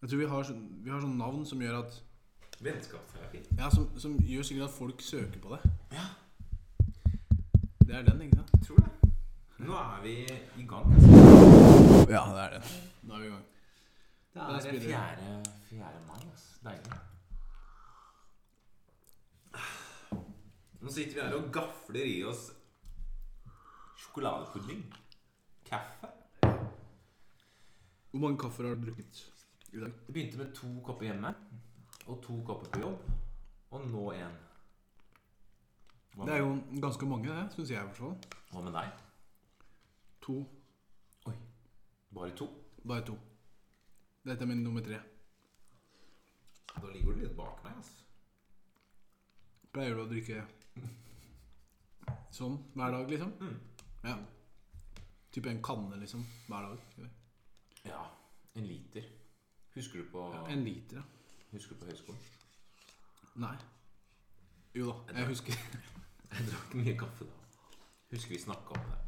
Jeg tror vi har, sånn, vi har sånn navn som gjør at Vennskapsterapi. Ja, som, som gjør sikkert at folk søker på det. Ja, Det er den, ikke sant? jeg tror det. Nå er vi i gang. altså. Ja, det er den. Nå er vi i gang. Det Da er spiller vi. 4. 4. mai. Altså. Deilig. Nå sitter vi her og gafler i oss sjokoladepudding. Kaffe. Hvor mange kaffer har du drukket i dag? Det begynte med to kopper hjemme og to kopper på jobb. Og nå én. Det er jo ganske mange, det, syns jeg hva med deg? To. Oi. Bare to? Bare to. Dette er min nummer tre. Da ligger du litt bak meg. altså. Pleier du å drikke sånn hver dag, liksom? Mm. Ja. Type en kanne, liksom, hver dag? eller? Ja, en liter. Husker du på, Ja, en liter, ja. husker du på høyskolen? Nei. Jo da, jeg husker. Jeg drakk mye kaffe da. Husker vi snakka om det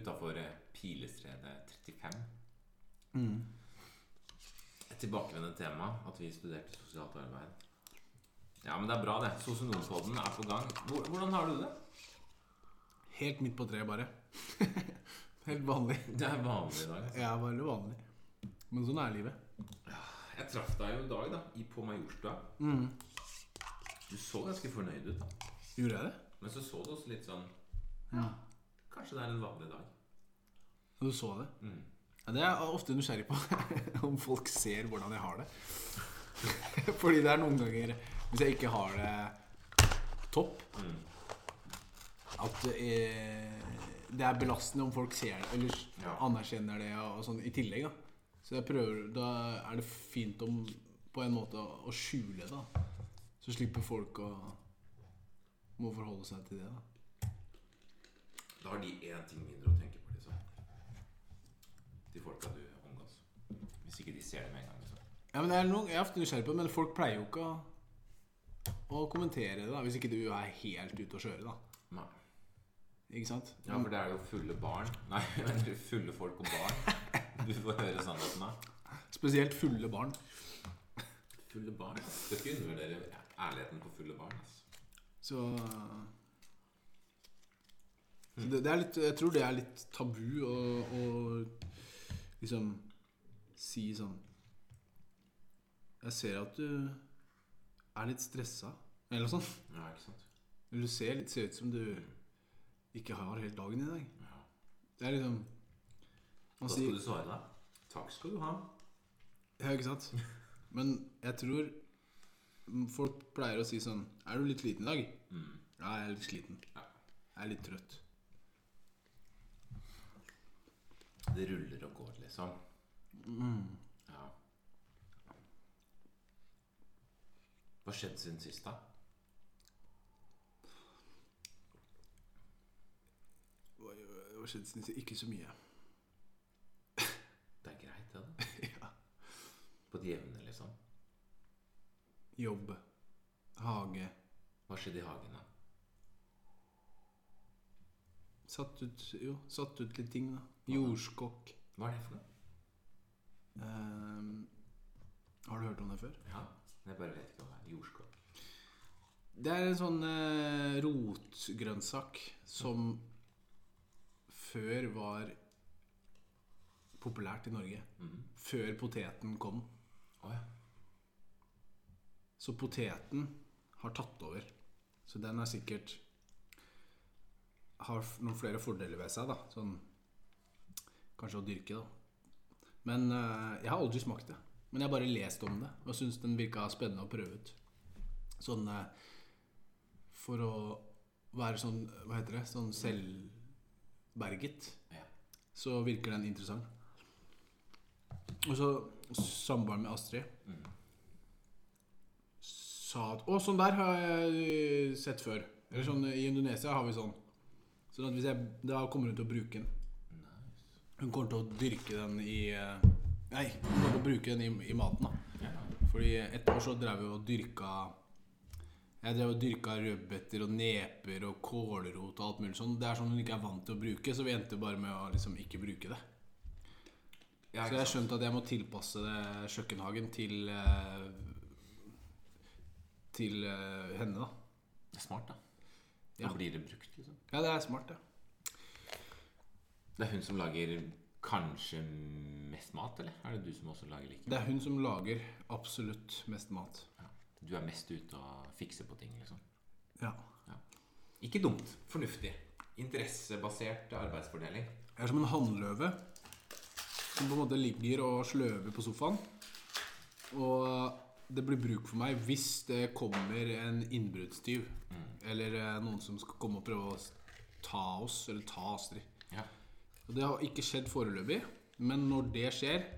utafor Pilestredet 35. Mm. Et tilbakevendende tema at vi studerte sosialt arbeid. Ja, men det er bra, det. Sosionompodden er på gang. Hvordan har du det? Helt midt på treet, bare. Helt vanlig. Det er vanlig i dag. Jeg er veldig vanlig. Men sånn er livet. Jeg traff deg jo i dag, da, i på Majorstua. Mm. Du så ganske fornøyd ut, da. Gjorde jeg det? Men så så du også litt sånn Ja. Kanskje det er en vanlig dag. Og du så det? Mm. Ja, det er jeg ofte nysgjerrig på. om folk ser hvordan jeg har det. Fordi det er noen ganger Hvis jeg ikke har det topp, Mm. at det er, det er belastende om folk ser det eller Ja. anerkjenner det og sånn i tillegg. da Så jeg prøver Da er det fint om på en måte å, skjule det. Så slipper folk å må forholde seg til det. da Da har de én ting mindre å tenke på, liksom. De folka du omgås. Hvis ikke de ser det med en gang. liksom. Ja, men det er noe, Jeg er ofte nysgjerrig på det, men folk pleier jo ikke å, å kommentere det, da hvis ikke du er helt ute å kjøre. da Nei. Ikke sant? Ja, for det er jo fulle barn Nei, fulle folk og barn. Du får høre sannheten da. Spesielt fulle barn. Fulle barn. Skal ikke undervurdere ærligheten på fulle barn. Altså. Så, så det, det er litt, Jeg tror det er litt tabu å, å liksom si sånn Jeg ser at du er litt stressa, eller noe sånt. Ja, ikke sant? Du ser litt ser ut som du ikke har helt dagen i dag. Ja. Det er liksom Hva skal du svare da? Takk skal du ha. Ja, ikke sant? Men jeg tror folk pleier å si sånn Er du litt sliten i dag? Mm. Ja, jeg er litt sliten. Ja. Jeg er litt trøtt. Det ruller og går, liksom. Mm. Ja. Hva skjedde siden sist, da? Hva hva skjedde siden sist? Ikke så mye. Er det. ja. På det jevne, liksom. Jobb. Hage. Hva skjedde i hagen, da? Satt ut Jo, satt ut litt ting, da. Jordskokk. Hva er det for noe? Um, har du hørt om det før? Ja, jeg bare vet ikke hva det er. Jordskokk. Det er en sånn eh, rotgrønnsak som før var populært i Norge. Mm. Før poteten kom. Oh, ja. Så poteten har tatt over. Så den er sikkert Har noen flere fordeler ved seg, da. Sånn Kanskje å dyrke, da. Men uh, jeg har aldri smakt det. Men jeg har bare lest om det og syns den virka spennende å prøve ut. Sånn uh, For å være sånn Hva heter det? Sånn selvberget. Ja. Så virker den interessant. Og så samboeren med Astrid mm. sa at Å, sånn der har jeg sett før. Eller sånn I Indonesia har vi sånn. Sånn at hvis jeg Da kommer hun til å bruke den. Nice. Hun kommer til å dyrke den i eh, Nei, hun kommer til å bruke den i, i maten. da. Fordi et år så drev vi og dyrka Jeg drev og dyrka rødbeter og neper og kålrot og alt mulig sånn. Det er sånn hun ikke er vant til å bruke, så vi endte bare med å liksom ikke bruke det. Ja, Så jeg har skjønt at jeg må tilpasse kjøkkenhagen til eh, Til eh, henne, da. Det er smart, da. Ja. Da blir det brukt, liksom. Ja, det er smart, det. Det er hun som lager kanskje mest mat, eller? Er det du som også lager like Det er hun som lager absolutt mest mat. Ja. Du er mest ute og fikser på ting, liksom. Ja. Ikke dumt. Fornuftig. Interessebasert arbeidsfordeling. Jeg er som en hannløve som på en måte ligger og sløver på sofaen. Og det blir bruk for meg hvis det kommer en innbruddstyv. Eller eh, noen som skal komme og prøve å ta oss, eller ta Astrid. Ja. Og det har ikke skjedd foreløpig, men når det skjer,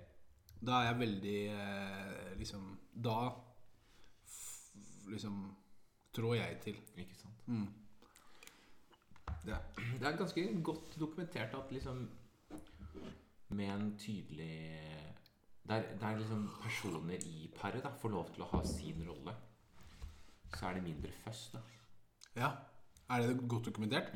da er jeg veldig eh, liksom Da liksom trår jeg til. Ikke sant? Det, er, det er ganske godt dokumentert at liksom Med en tydelig Der, der liksom personer i paret får lov til å ha sin rolle, så er det mindre føss. da Ja. Er det godt dokumentert?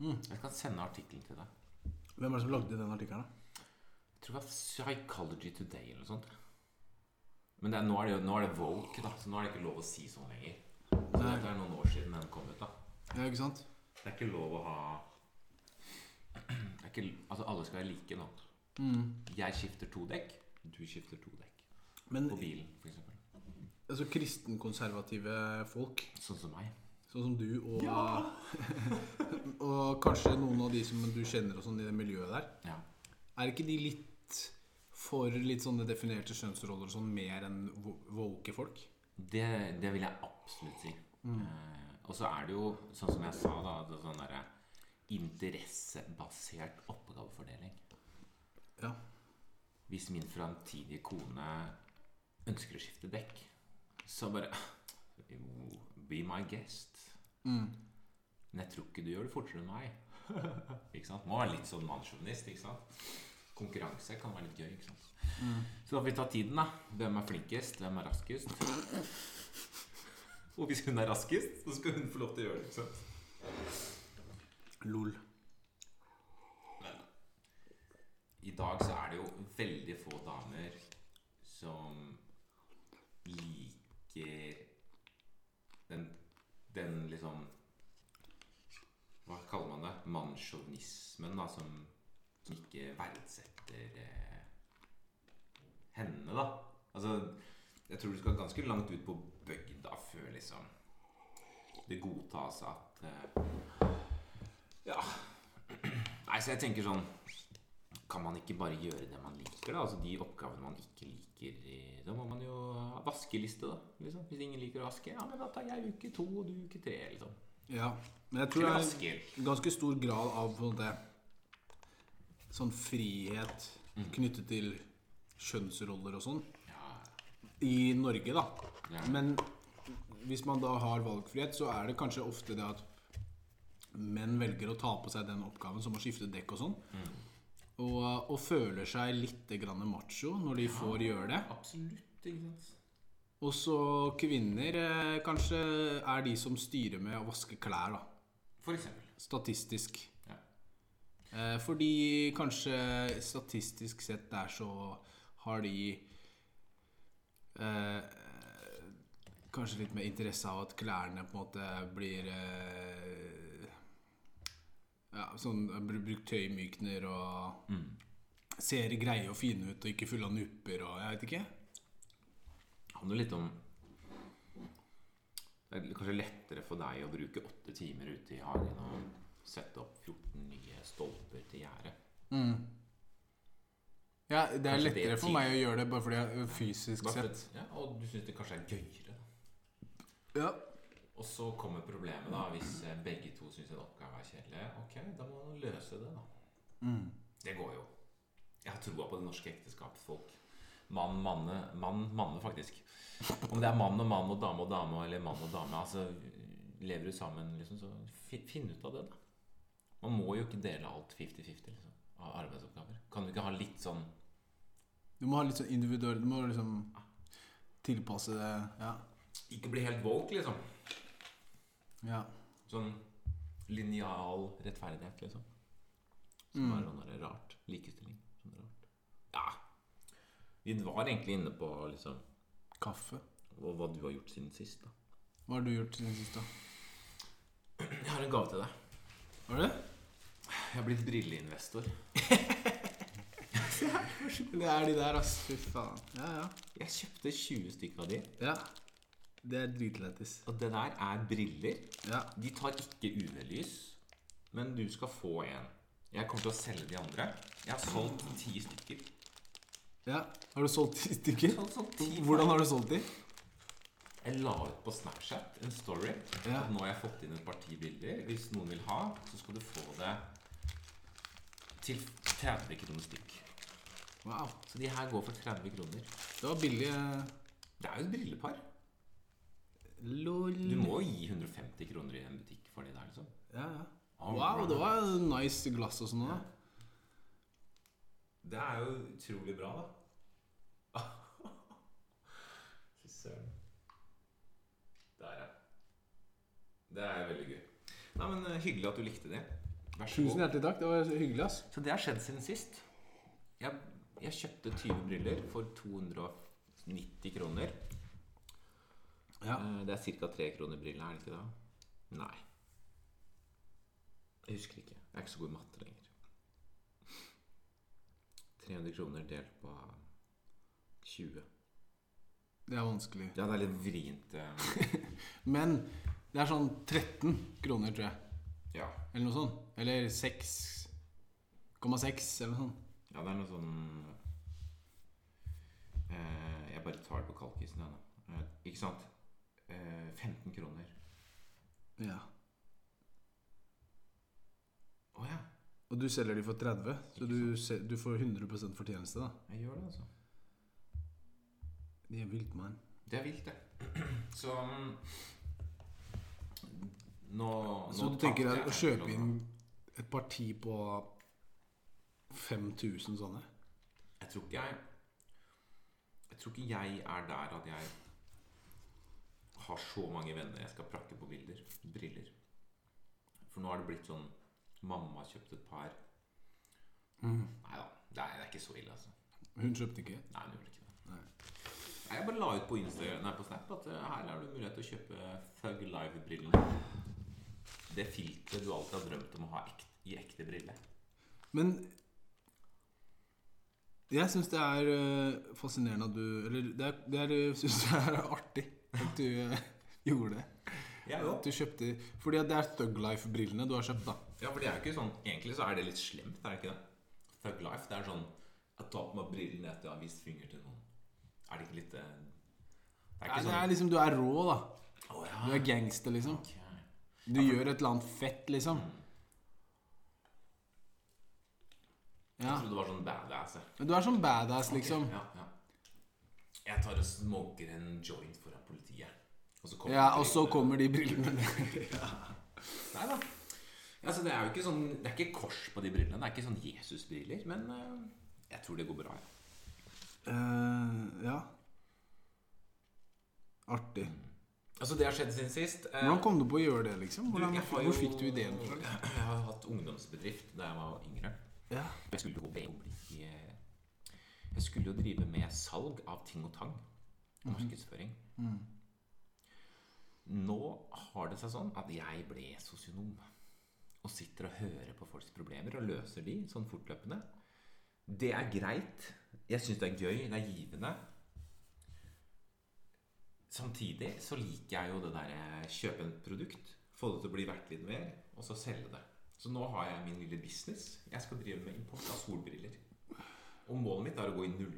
Jeg kan sende artikkelen til deg. Hvem er det som lagde den artikkelen? Jeg tror det var Psychology Today eller noe sånt. Men er, nå, er det, jo- nå er det woke, da, så nå er det ikke lov å si sånn lenger. Så det er noen år siden den kom ut. da Ja, ikke sant? Det er ikke lov å ha ikke, Altså, alle skal være like nå. Mm. Jeg skifter to dekk, du skifter to dekk. Men På bilen, f.eks. altså kristenkonservative folk, Sånn som meg. sånn som du og Og kanskje noen av de som du kjenner og sånn i det miljøet der, Ja. er ikke de litt for litt sånne definerte kjønnsroller og sånn mer enn wo- woke folk? Det, det vil jeg absolutt si. Eh, og så er det jo, sånn som jeg sa, da det sånn derre interessebasert oppgavefordeling. Ja. Hvis min framtidige kone ønsker å skifte dekk, så bare Be my guest. Mm. Men jeg tror ikke du gjør det fortere enn meg. ikke sant? Må være litt sånn mannssjåvinist. ikke sant? Konkurranse kan være litt gøy. ikke sant? Så da får vi ta tiden, da. Hvem er flinkest? Hvem er raskest? Og hvis hun er raskest, så skal hun få lov til å gjøre det. ikke sant? Lol. Men i dag så er det jo veldig få damer som liker den, den liksom Hva kaller man det? Mannssjåvinismen, da, som, som ikke verdsetter eh, henne, da. Altså, jeg tror du skal ganske langt ut på bygda før liksom det godtas at eh, Ja. Nei, så jeg tenker sånn Kan man ikke bare gjøre det man liker, da? Altså de oppgavene man ikke liker i, Da må man jo ha vaskeliste, da. Liksom. Hvis ingen liker å vaske, ja, men da tar jeg uke to og du uke tre. liksom Ja. Men jeg tror det er en ganske stor grad av en sånn frihet knyttet til kjønnsroller og sånn i Norge, da. Men hvis man da har valgfrihet, så er det kanskje ofte det at menn velger å ta på seg den oppgaven, som å skifte dekk og sånn. Og, og føler seg litt grann macho når de får gjøre det. absolutt. ikke sant? Og så kvinner eh, kanskje er de som styrer med å vaske klær, da. For eksempel. Statistisk. Ja. Eh, fordi kanskje statistisk sett der så har de eh, Kanskje litt mer interesse av at klærne på en måte blir eh, Ja, sånn br- Brukt tøymykner og Mm. ser greie og fine ut og ikke fulle av nupper og jeg vet ikke. Det handler litt om Det er kanskje lettere for deg å bruke åtte timer ute i hagen og sette opp 14 nye stolper til gjerdet. Ja, det er Kanskje det lettere for meg å gjøre det bare fordi jeg fysisk sett Ja, og du syns det kanskje er gøyere. Ja. Og så kommer problemet, da, hvis eh, begge to syns en oppgave er kjedelig. Ok, da må man løse det, da. Mm. Det går jo. Jeg har troa på det norske ekteskapsfolk. Mann, manne, mann, manne, faktisk. Om det er mann og mann og dame og dame eller mann og dame, altså lever du sammen, liksom, så finn ut av det, da. Man må jo ikke dele alt 50-50 liksom, av arbeidsoppgaver. Kan du ikke ha litt sånn Du må ha litt sånn individuell Du må liksom tilpasse det Ja. Ikke bli helt woke, liksom. Ja. Sånn lineal rettferdighet, liksom. Som Mm. er sånn der rart. Likestilling. Ja Vi var egentlig inne på liksom Kaffe. Og hva du har gjort siden sist. da Hva har du gjort siden sist, da? Jeg har en gave til deg. Var det? Jeg har blitt brilleinvestor. Det er de der, ass. Fy faen. Ja, ja. Jeg kjøpte 20 stykker av de. Ja. Det er dritlættis. Og det der er briller. Ja. De tar ikke UV-lys, men du skal få en. Jeg kommer til å selge de andre. Jeg har solgt ti stykker. ja. Har du solgt ti stykker? Solgt sånn ti Hvordan har du solgt de? Jeg la ut på Snapchat en story Ja. at nå har jeg fått inn et parti bilder. Hvis noen vil ha, så skal du få det til 30 kroner stykk. Wow. Så de her går for 30 kroner. Det var billig. Det er jo et brillepar. Lol. Du må jo gi 150 kroner i en butikk for det der, liksom. Ja, ja. All Wow, det var nice glass og sånn. da Det er jo utrolig bra, da. Fy søren. Der, ja. Det er veldig gøy. Nei, men eh, Hyggelig at du likte det. Vær så Tusen hjertelig takk. Det var hyggelig, ass. Så det har skjedd siden sist. Jeg, jeg kjøpte 20 briller for 290 kroner. Ja. Eh, Det er ca. 3 kroner brillene, er det ikke det? Nei. Jeg husker ikke. Jeg er ikke så god i matte lenger. 300 kroner delt på 20. Det er vanskelig. Ja, det er litt vrient. eh, Men det er sånn 13 kroner, tror jeg. Ja. Eller noe sånt. Eller 6,6 eller noe sånt. ja, det er noe sånn eh, Jeg bare tar det på kalkisen, jeg, nå. Eh, ikke sant? Eh, 15 kroner. Ja. Å ja. Og du selger de for 30, så du, du får 100% fortjeneste, da. Jeg gjør det, altså. Det er vilt, mann. Det er vilt, det. Så mm, Nå, Så nå du tenker deg å kjøpe inn et parti på 5000 sånne? Jeg tror ikke jeg Jeg tror ikke jeg er der at jeg har så mange venner jeg skal prakke på bilder, briller. For nå har det blitt sånn Mamma har kjøpt et par. Mm. Nei da, det er, det er ikke så ille, altså. Hun kjøpte ikke? Nei, hun gjorde ikke det. Nei. Nei, Jeg bare la ut på Instagram, nei, på Snap at eh, her er det mulighet til å kjøpe Thug Live-brillene. Det filteret du alltid har drømt om å ha ekte, i ekte brille. Men jeg syns det er øh, fascinerende at du Eller det er, det er, synes jeg er artig at du øh, gjorde det. Jeg At du kjøpte Fordi det er Thug Life-brillene du har kjøpt, da. Ja, for det er jo ikke sånn Egentlig så er det litt slemt, er det ikke det? Thug life, det er sånn Jeg tar på meg brillene etter jeg har vist finger til noen. Er det ikke litt eh, Det er Nei, sånn... det er liksom Du er rå, da. Oh, ja. Du er gangster, liksom. Okay. Du gjør et eller annet fett, liksom. Jeg trodde du var sånn badass. du er sånn badass, liksom. Ja, ja. Jeg tar og smoker en joint foran politiet. Og så kommer Ja, og så kommer de brillene. Nei da. Altså, det er jo ikke sånn Det er ikke kors på de brillene. Det er ikke sånn Jesus-briller. Men uh, jeg tror det går bra. Ja. Uh, ja. Artig. Altså, det har skjedd siden sist. Uh, Hvordan kom du på å gjøre det, liksom? Hvordan, du, hvor fikk du ideen? Jeg har hatt ungdomsbedrift da jeg var yngre. Ja. Jeg skulle jo bli Jeg skulle jo drive med salg av ting og tang. Markedsføring. Mm. Nå har det seg sånn at jeg ble sosionom. Og sitter og hører på folks problemer og løser de sånn fortløpende. Det er greit. Jeg syns det er gøy. Det er givende. Samtidig så liker jeg jo det der kjøpe et produkt, få det til å bli verdt litt mer, og så selge det. Så nå har jeg min lille business. Jeg skal drive med import av solbriller. Og målet mitt er å gå i null.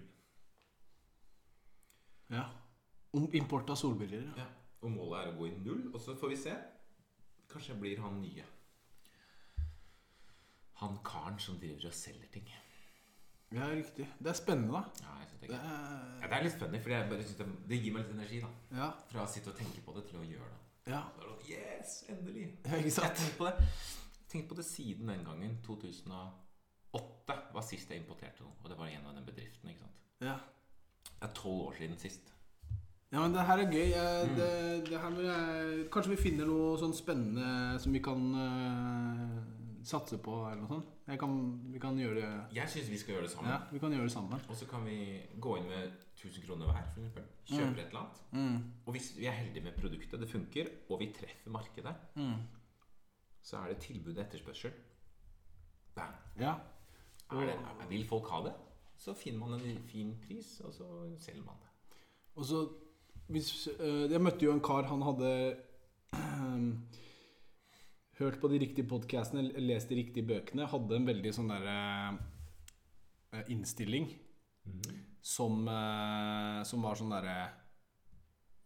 ja. Om import av solbriller. ja. Og målet er å gå i null, og så får vi se. Kanskje jeg blir han nye. Han karen som driver og selger ting. Ja, riktig. Det er spennende, da. Ja, jeg synes det, er er, ja, det er litt spennende, for jeg bare synes det, det gir meg litt energi. da ja. Fra å sitte og tenke på det til å gjøre det. Ja. Sånn, Yes, endelig! ja, ikke Jeg tenkte på det på det siden den gangen. 2008 var sist jeg importerte noe. Og det var en av den bedriften. ikke sant Ja. Det er tolv år siden sist. ja, men det her er gøy. Jeg, det, det her jeg, kanskje vi finner noe sånn spennende som vi kan uh, satse på, eller noe sånt. Jeg kan, vi kan gjøre det Jeg syns vi skal gjøre det sammen. Ja, vi kan gjøre det sammen. Og så kan vi gå inn med 1000 kroner hver, for eksempel. Kjøper et eller annet. Mm. Og hvis vi er heldige med produktet, det funker, og vi treffer markedet, Mm. så er det tilbud og etterspørsel. Bang. Ja. Er det, er, vil folk ha det, så finner man en fin pris, og så selger man det. Og så hvis, øh, Jeg møtte jo en kar, han hadde hørt på de riktige podkastene, lest de riktige bøkene, hadde en veldig sånn derre øh, innstilling som, øh, som var sånn derre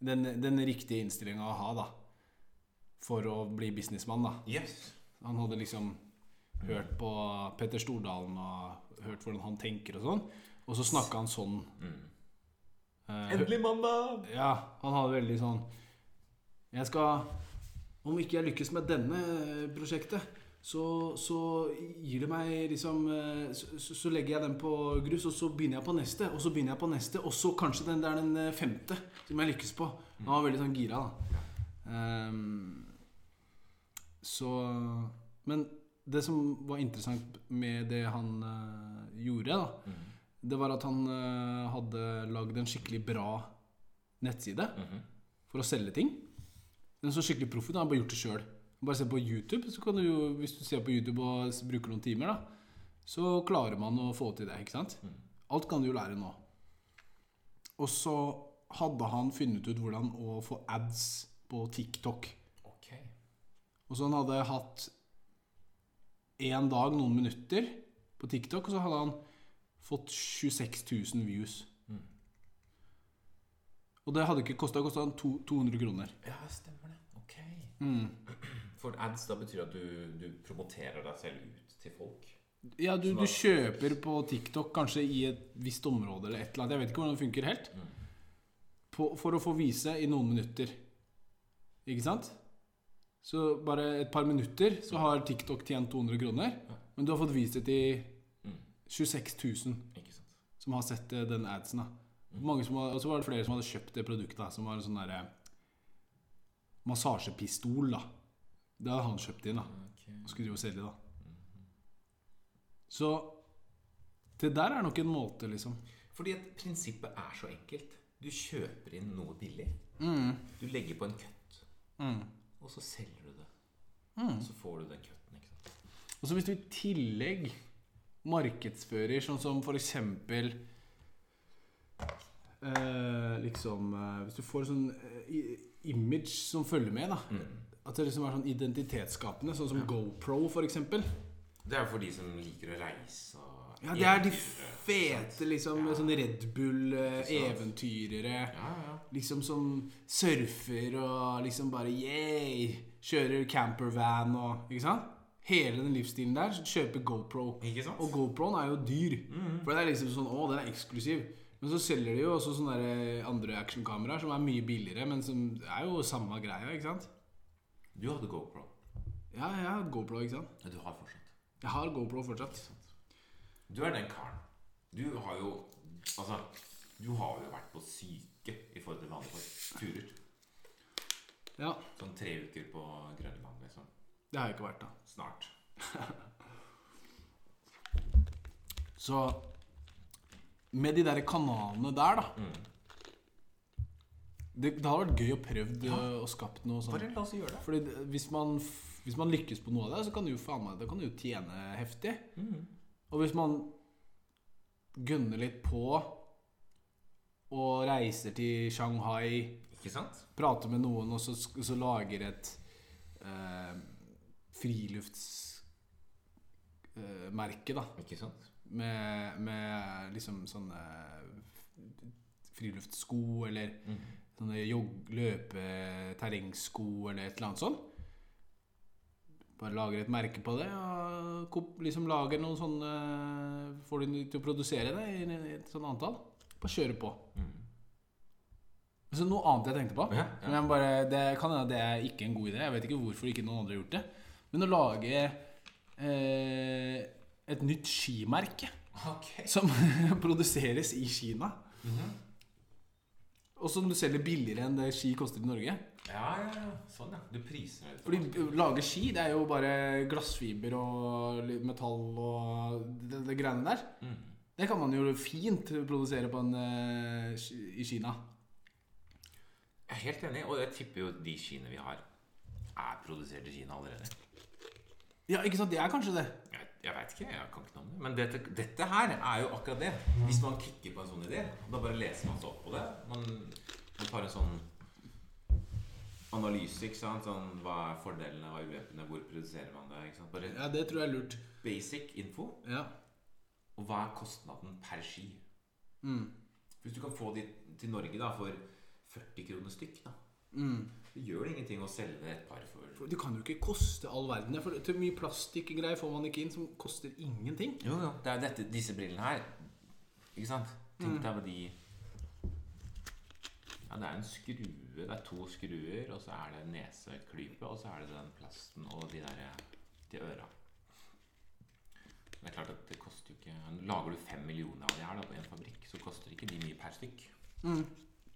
den, den riktige innstillinga å ha, da. For å bli businessmann, da. Yes. Han hadde liksom hørt på Petter Stordalen og hørt hvordan han tenker og sånn. Og så snakka han sånn. eh, Endelig mandag! ja, han hadde veldig sånn Jeg skal Om ikke jeg lykkes med denne prosjektet, så, så gir det meg liksom eh, så, så- legger jeg den på grus, og så begynner jeg på neste, og så begynner jeg på neste, og så kanskje den der den eh, femte som jeg lykkes på. Han var veldig sånn gira, da. Um, så Men det som var interessant med det han uh, gjorde, da, det var at han uh, hadde lagd en skikkelig bra nettside for å selge ting. Den så skikkelig proff ut. Han har bare gjort det sjøl. Bare se på YouTube, så kan du jo, hvis du ser på YouTube og bruker noen timer, da, så klarer man å få til det. ikke sant? Alt kan du jo lære nå. Og så hadde han funnet ut hvordan å få ads på TikTok. Okay. Og så han hadde hatt én dag, noen minutter, på TikTok, og så hadde han fått 26 000 views. Og det hadde ikke kosta kosta 200 kroner. Ja, stemmer det. Ok. Mm. For ads da betyr at du, du promoterer deg selv ut til folk. Ja, du, du kjøper på TikTok kanskje i et visst område eller et eller annet. Jeg vet ikke hvordan det funker helt. På, for å få vise i noen minutter. Ikke sant? Så bare et par minutter så har TikTok tjent 200 kroner. Men du har fått vist det til 26 000 Ikke sant? som har sett eh, den adsen. har, Og så var det flere som hadde kjøpt det produktet, som var en sånn derre massasjepistol. da Det hadde han kjøpt inn da og skulle drive og selge. da Så det der er nok en måte, liksom. Fordi at prinsippet er så enkelt. Du kjøper inn noe billig. Du legger på en kutt, og så selger du det. Og så får du den cutten. ikke sant? Og så hvis du i tillegg markedsfører sånn som for eksempel eh, Liksom eh, Hvis du får sånn eh, image som følger med, da. At det liksom er sånn identitetsskapende, sånn som GoPro, for eksempel. Det er jo for de som liker å reise og Ja, det er de fete, liksom. Ja. Sånne Red Bull-eventyrere. Ja, ja. Liksom som surfer og liksom bare yeah! Kjører campervan og Ikke sant? Hele den livsstilen der. Kjøper GoPro. Og GoProen er jo dyr. For det er liksom sånn Å, den er eksklusiv. Men så selger de jo også sånne der andre actionkameraer som er mye billigere, men som er jo samme greia, ikke sant? Du hadde GoPro. Ja, jeg har GoPro, ikke sant? Ja, du har fortsatt. Jeg har GoPro fortsatt. Du er den karen. Du har jo Altså, du har jo vært på syke i forhold til vanlige turer. Ja, Sånn tre uker på Grønland, liksom. det har jeg ikke vært, da. Snart. Så med de der kanalene der, da det, det hadde vært gøy å prøve å skapt noe sånt. Bare la oss gjøre det. Fordi det- hvis man, hvis man lykkes på noe av det, så kan du jo faen meg kan du jo tjene heftig. Og hvis man gunner litt på og reiser til Shanghai, Ikke sant? prater med noen og så, så lager et eh, friluftsmerke, da. Ikke sant? Med, med liksom sånne friluftssko eller sånne jogg, løpe, terrengsko eller et eller annet sånt. Bare lager et merke på det og liksom lager noen sånne Får de til å produsere det i et sånt antall. Bare kjøre på. Så noe annet jeg tenkte på Ja, ja. Bare, Det kan hende det er ikke en god idé. Jeg vet ikke hvorfor ikke noen andre har gjort det. Men å lage eh, et nytt skimerke okay. som produseres i Kina. Og som du selger billigere enn det ski koster i Norge. Ja, ja. Sånn, ja. Du priser det. Fordi å lage ski, det er jo bare glassfiber og metall og det, det greiene der. Mm. Det kan man jo fint produsere på en, eh, i Kina. Jeg er helt enig, og jeg tipper jo de skiene vi har, er produsert i Kina allerede. Ja, ikke sant? Det er kanskje det. Jeg, jeg veit ikke, jeg kan ikke noe om det. Men dette, dette her er jo akkurat det. Hvis man kikker på en sånn idé, da bare leser man seg opp på det. Man, man tar en sånn analyse, ikke sant. Sånn, hva er fordelene, hva er ulempene, hvor produserer man det? Ikke sant? Bare Ja, det tror jeg er lurt. basic info. Ja. Og hva er kostnaden per ski? Mm. Hvis du kan få de til Norge da for 40 kroner stykk, da Mm. Det gjør det ingenting å selge et par for For det kan jo ikke koste all verden. For til mye plastikkgreier får man ikke inn som koster ingenting. Jo, jo. Det er jo dette, disse brillene her. Ikke sant? Tenk deg på de Ja, det er en skrue. Det er to skruer, og så er det neseklype, og så er det den plasten og de der de øra. Det er klart at det koster jo ikke Lager du fem millioner av de her da, på en fabrikk, så koster ikke de mye per stykk.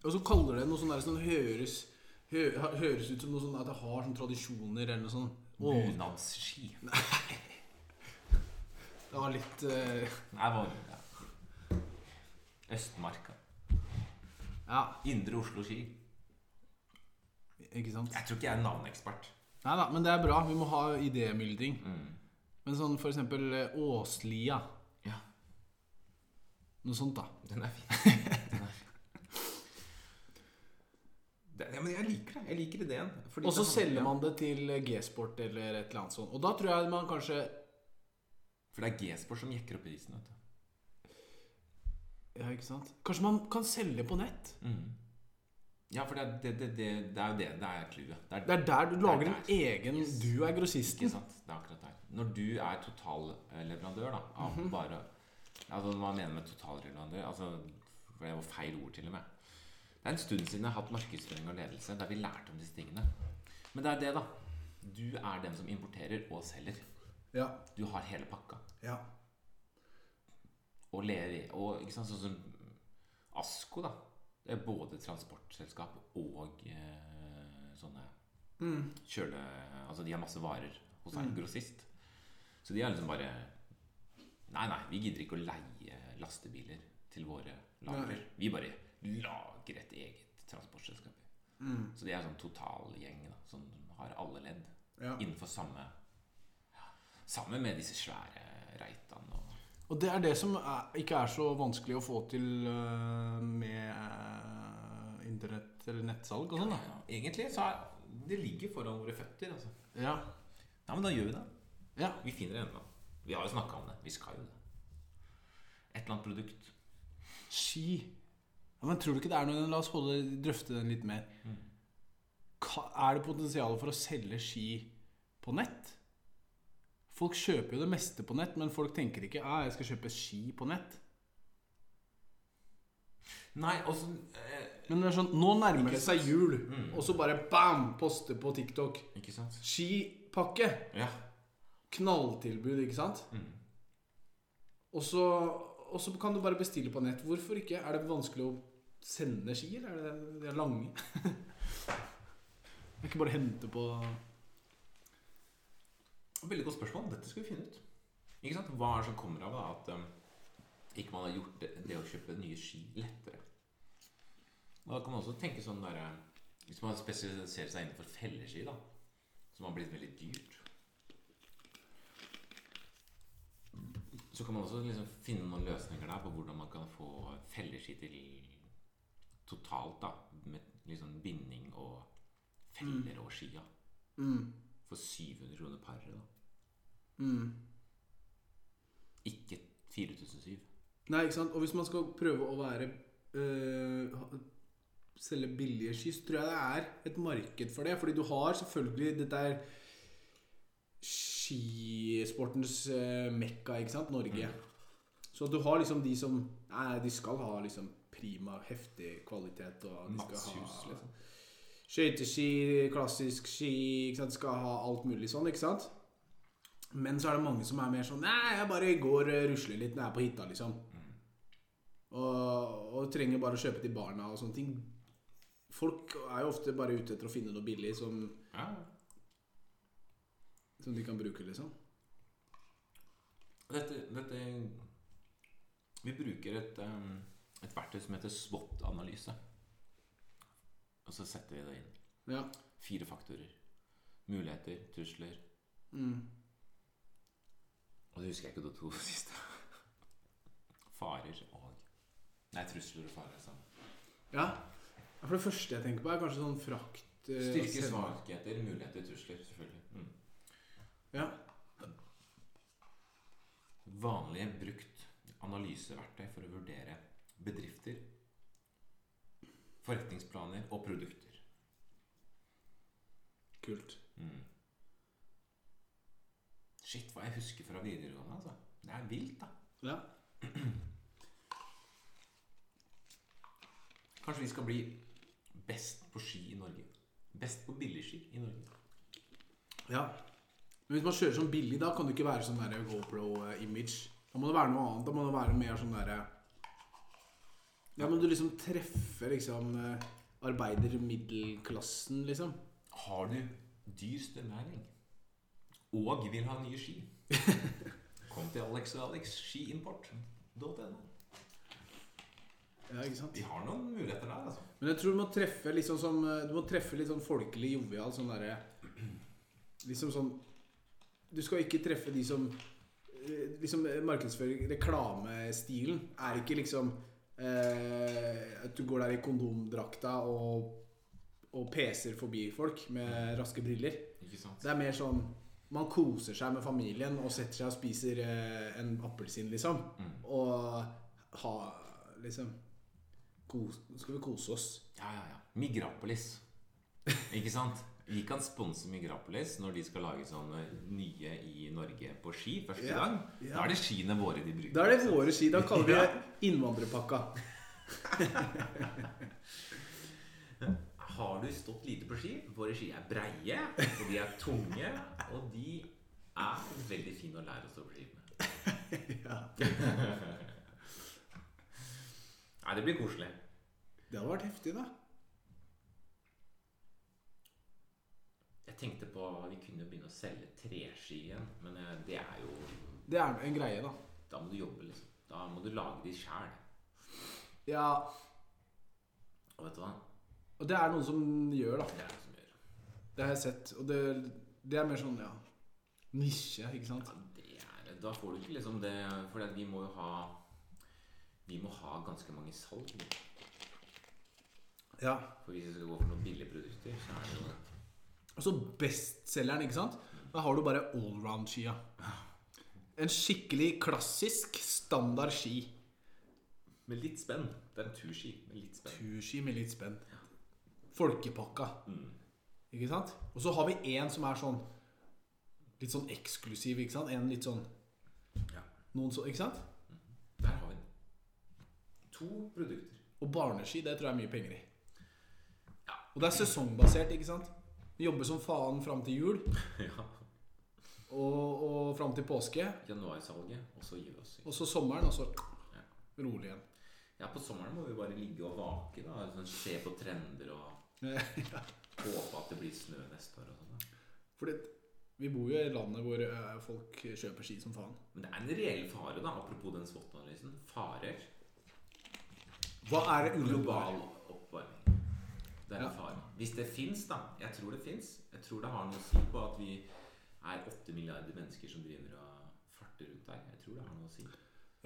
Og så kaller det noe sånn der som høres hø, ha- Høres ut som noe sånn at det har sånn tradisjoner eller noe sånt. Bunadsski. Nei. det var litt uh... Nei, hva ja. Østmarka. Ja, Indre Oslo ski. ikke sant? Jeg tror ikke jeg er navneekspert. Nei da, men det er bra. Vi må ha idémyldring. Mm. Men sånn for eksempel eh, Åslia. Ja, Noe sånt, da. den er fin. Den er fin. Det, ja, men jeg liker det. Jeg liker ideen. fordi Og så selger man det til G-sport eller et eller annet sånt. Og da tror jeg man kanskje For det er G-sport som jekker opp prisen. vet du. Ja, ikke sant? Kanskje man kan selge på nett? Mm. Ja, for det, er- det, det, det, det er jo det det er clouet. Det er, Det er der du lager en egen Yes. Du er grossisten. Ikke sant? Det er akkurat der. Når du er totalleverandør da, av Mhm. bare Altså Hva mener du med totalleverandør? Altså, for Det var feil ord, til og med. Det er en stund siden jeg har hatt markedsføring og ledelse der vi lærte om disse tingene. Men det er det, da. Du er den som importerer og selger. Ja. Du har hele pakka. ja. Og, lever, og ikke sant, sånn som Asko, da. Det er både transportselskap og eh, sånne Mm. kjøle... Altså de har masse varer hos en grossist. Så de er liksom bare Nei, nei, vi gidder ikke å leie lastebiler til våre lagre. Vi bare lager et eget transportselskap. Mm. Så de er sånn totalgjeng som har alle ledd ja. innenfor samme Sammen med disse svære Reitan og Og det er det som er, ikke er så vanskelig å få til uh, med uh, internett eller nettsalg og sånn, ja, Egentlig så er det ligger foran våre føtter. Altså. Ja. Ja, men da gjør vi det. ja. Vi finner det ennå. Vi har jo snakka om det. Vi skal jo det. Et eller annet produkt. Ski. Men tror du ikke det er noe La oss holde, drøfte den litt mer. Mm. Er det potensial for å selge ski på nett? Folk kjøper jo det meste på nett, men folk tenker ikke ah, jeg skal kjøpe ski på nett. Nei, også eh, Men det er sånn, nå nærmer det seg jul, Mm. og så bare bam! Poste på TikTok. Ikke sant? Skipakke! Ja. Knalltilbud, ikke sant? Mm. Og så, og så kan du bare bestille på nett. Hvorfor ikke? Er det vanskelig å sende ski, eller er det, det er lange? Jeg kan ikke bare hente på Veldig godt spørsmål. Dette skal vi finne ut. Ikke sant? Hva er det som kommer av at um, ikke man har gjort det, det å kjøpe nye ski lettere? Da kan man også tenke sånn der eh, Hvis man spesialiserer seg innenfor felleski, da, som har blitt veldig dyrt Så kan man også liksom finne noen løsninger der på hvordan man kan få felleski til totalt, da, med liksom binding og feller og skia, mm, for 700 kroner paret. da. mm. Ikke 4007. Nei, ikke sant? Og hvis man skal prøve å være øh, Selge billige ski, så tror jeg det er et marked for det. Fordi du har selvfølgelig Dette er skisportens øh, mekka, ikke sant? Norge. Så du har liksom de som Nei, de skal ha liksom prima, heftig kvalitet. Og de skal Natshus, ha liksom. skøyteski, klassisk ski ikke sant? Skal ha alt mulig sånn, ikke sant? Men så er det mange som er mer sånn Nei, jeg bare går og rusler litt når jeg er på hytta, liksom. Og, og trenger bare å kjøpe til barna og sånne ting. Folk er jo ofte bare ute etter å finne noe billig som, Ja. som de kan bruke, liksom. Dette, dette Vi bruker et, um, et verktøy som heter SWOT-analyse. Og så setter vi det inn. Ja. Fire faktorer. Muligheter, trusler Mm. Og det husker jeg ikke de to siste. Farer og Nei, trusler og farer sammen. ja. For det første jeg tenker på, er kanskje sånn frakt eh, Styrke, svakheter, muligheter, trusler. Selvfølgelig. Mm. Ja. Vanlig brukt analyseverktøy for å vurdere bedrifter, forretningsplaner og produkter. Kult. Mm. Shit, hva jeg husker fra videregående, altså. Det er vilt, da. Ja. Kanskje vi skal bli best på ski i Norge. Best på billigski i Norge. ja. Men hvis man kjører sånn billig, da kan det ikke være sånn GoPro-image. Da må det være noe annet. Da må det være mer sånn derre Ja, men du liksom treffer liksom arbeidermiddelklassen, liksom. Har du dyr strømregning og vil ha nye ski? Kom til Alex og Alex skiimport.no. Ja, ikke sant? Vi har noen muligheter der, altså. Men jeg tror du må treffe liksom som eh, Du må treffe litt sånn folkelig, jovial, sånn derre Liksom sånn Du skal ikke treffe de som eh, Liksom eh, markedsføring Reklamestilen er ikke liksom eh, At du går der i kondomdrakta og, og peser forbi folk med raske briller. Det er mer sånn Man koser seg med familien og setter seg og spiser eh, en appelsin, liksom. Mm. Og ha liksom Nå skal vi kose oss. Ja, ja, ja. Migrapolis. Ikke sant? Vi kan sponse Migrapolis når de skal lage sånne nye i Norge på ski første Ja, gang. ja. Da er det skiene våre de bruker. Da er det våre ski. Da kaller vi det innvandrerpakka. Har du stått lite på ski? Våre ski er breie, og de er tunge, og de er veldig fine å lære å stå på ski med. Ja. Nei, det blir koselig. Det hadde vært heftig, da. Jeg tenkte på Vi kunne begynne å selge treski igjen, men eh, det er jo Det er en greie, da. Da må du jobbe, liksom. Da må du lage de sjæl. Ja, Og vet du hva? og det er noen som gjør, da. Det er noen som gjør. Det har jeg sett. Og det, det er mer sånn, ja Nisje, ikke sant? Ja, det er, da får du ikke liksom det For vi må jo ha Vi må ha ganske mange salg. Ja. For hvis vi skal gå for noen billige produkter, så er det jo så bestselgeren, ikke sant? Da har du bare allround-skia. En skikkelig klassisk standard ski. Med litt spenn. Det er en turski med litt spenn. Turski med litt spenn. Folkepakka. Mm. Ikke sant? Og så har vi en som er sånn Litt sånn eksklusiv, ikke sant? En litt sånn Ja. Noen så, Ikke sant? Der har vi den. To produkter. Og barneski, det tror jeg er mye penger i. Ja. Og det er sesongbasert, ikke sant? Vi jobber som faen fram til jul ja. og, og fram til påske. Januarsalget, og så vi oss. Og så sommeren, og så Ja. rolig igjen. Ja, på sommeren må vi bare ligge og vake. da sånn, Se på trender og ja. håpe at det blir snø neste år. og sånn. Fordi vi bor jo i landet hvor eh, folk kjøper ski som faen. Men det er en reell fare, da apropos den SWOT-analysen. Farer. Hva er det Global oppvarming. Det er en fare. Hvis det fins, da. Jeg tror det fins. Jeg tror det har noe å si på at vi er åtte milliarder mennesker som driver og farter rundt her. Jeg tror det har noe å si.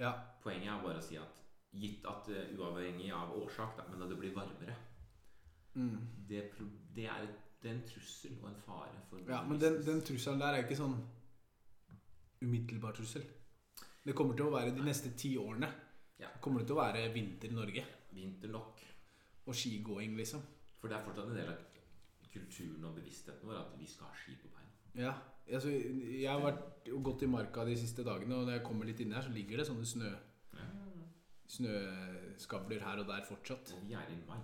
Ja. Poenget er bare å si at gitt at uh, uavhengig av årsak, da, men at det blir varmere Mm. det, det, er, det er en trussel og en fare for ja men den, den trusselen der er ikke sånn umiddelbar trussel. Det kommer til å være de neste ti årene. Ja. Kommer det til å være vinter i Norge. Vinter nok. Og skigåing, liksom. For det er fortsatt en del av kulturen og bevisstheten vår at vi skal ha ski på beina. Ja. Altså, jeg har vært gått i marka de siste dagene, og når jeg kommer litt inn her, så ligger det sånne snø, snøskavler her og der fortsatt. Og vi er i mai.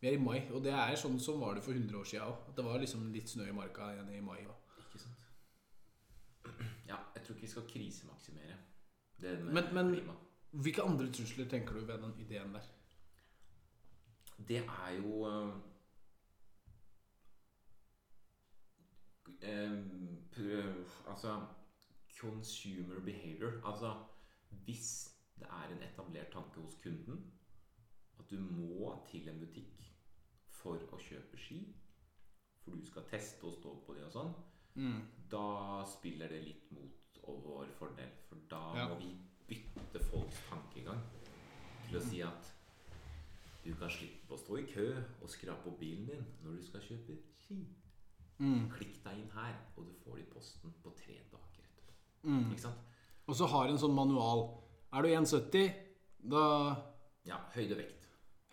Vi er i mai, og det er sånn som var det for 100 år siden òg. Det var liksom litt snø i marka igjen i mai. også. Ikke sant? Ja, jeg tror ikke vi skal krisemaksimere. Det med Men- men- klima. Hvilke andre trusler tenker du ved den ideen der? Det er jo eh, eh, Altså consumer behavior. Altså hvis det er en etablert tanke hos kunden at du må til en butikk for å kjøpe ski, for du skal teste og stå på de og sånn, da spiller det litt mot vår fordel. For da Ja. må vi bytte folks tankegang til å si at du kan slippe å stå i kø og skrape opp bilen din når du skal kjøpe ski. Klikk deg inn her, og du får det i posten på tre dager etterpå. Ikke sant? Og så har en sånn manual. Er du 1,70, da Ja, høyde-vekt.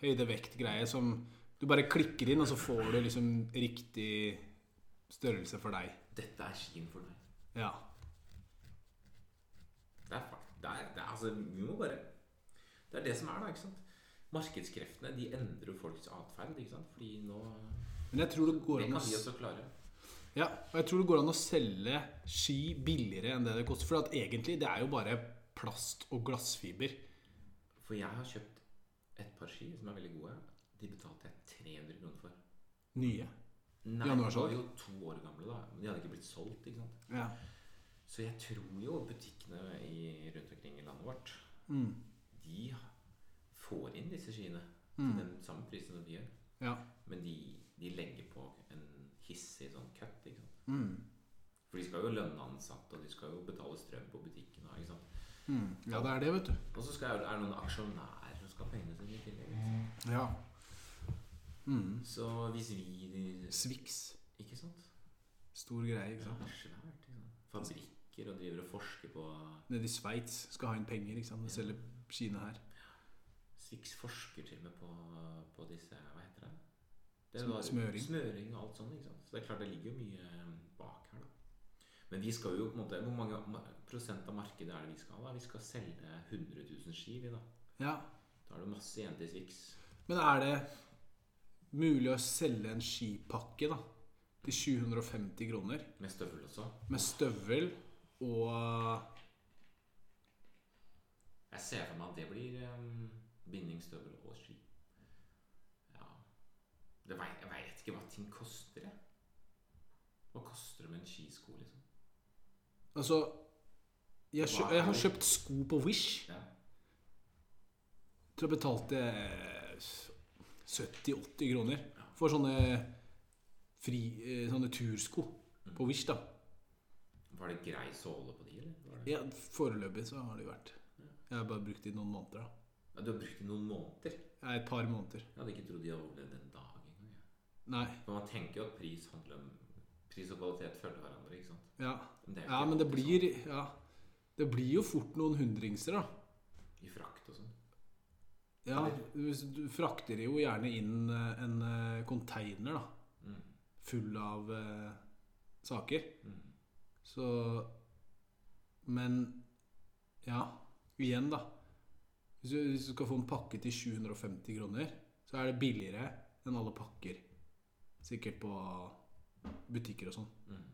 høyde-vekt-greie som du bare klikker inn, og så får du liksom riktig størrelse for deg. Dette er skien for deg. Ja. Det er. Det er, det er, altså, vi må bare Det er det som er, da. ikke sant? Markedskreftene de endrer jo folks atferd. ikke sant? Fordi nå Men jeg tror det går Det an kan å. Ja, og jeg tror det går an å selge ski billigere enn det det koster. For at egentlig, det er jo bare plast og glassfiber. For jeg har kjøpt et par ski som er veldig gode. De betalte jeg 300 kroner for. Nye. Nei, de var jo to år gamle da. Men de hadde ikke blitt solgt. ikke sant? Ja. Så jeg tror jo butikkene i, rundt omkring i landet vårt Mm. De får inn disse skiene til den samme prisen som vi gjør. ja. Men de, de legger på en hissig sånn cut. ikke sant? Mm. For de skal jo lønne ansatte, og de skal jo betale strøm på butikken. Ikke sant? Mm. Ja, det er det, vet du. Og så skal, er det noen aksjonærer som skal ha pengene sine i tillegg. Ja. Mm. Så hvis vi Swix. Ikke sant? Stor greie, ikke Ja, svært. Ikke sant? Fabrikker og driver og forsker på Nede i Sveits skal ha inn penger, ikke sant. Og selge skiene her. Swix forsker til og med på, på disse Hva heter det? det var- smøring. Smøring og alt sånt. ikke sant? Så det er klart det ligger jo mye eh, bak her, da. Men vi skal jo på en måte Hvor mange prosent av markedet er det vi skal ha? Vi skal selge 100 000 ski, vi, da. Ja. Da er det masse igjen til Swix. Men er det mulig å selge en skipakke, da? Til 750 kroner? Med støvel også. Med støvel og Jeg ser for meg at det blir um, bindingsstøvel og ski. Ja det vet, Jeg veit ikke hva ting koster, jeg. Hva koster det med en skisko, liksom? Altså jeg, kjø, jeg har kjøpt sko på Wish. Ja. Jeg tror jeg betalte eh, 70-80 kroner for sånne fri, eh, sånne tursko på Wish, da. Var det grei såle på de, eller? Var det? Ja, Foreløpig så har det jo vært. Jeg har bare brukt det i noen måneder. da Ja, du har brukt det i noen måneder. Ja, Et par måneder. Jeg hadde ikke trodd de hadde overlevd en dag engang. Ja. Nei. For man tenker jo at pris handler om Pris og kvalitet følger hverandre, ikke sant? Ja, Men det ja men det blir blir Ja. Det blir jo fort noen hundringser, da. sånn. I frakt og sånn. Ja, du, du frakter jo gjerne inn eh, en eh, container da Mm. full av uh, saker. Mm. Så Men ja, igjen, da. Hvis du, hvis du skal få en pakke til 750 kroner, så er det billigere enn alle pakker. Sikkert på butikker og sånn. Mm.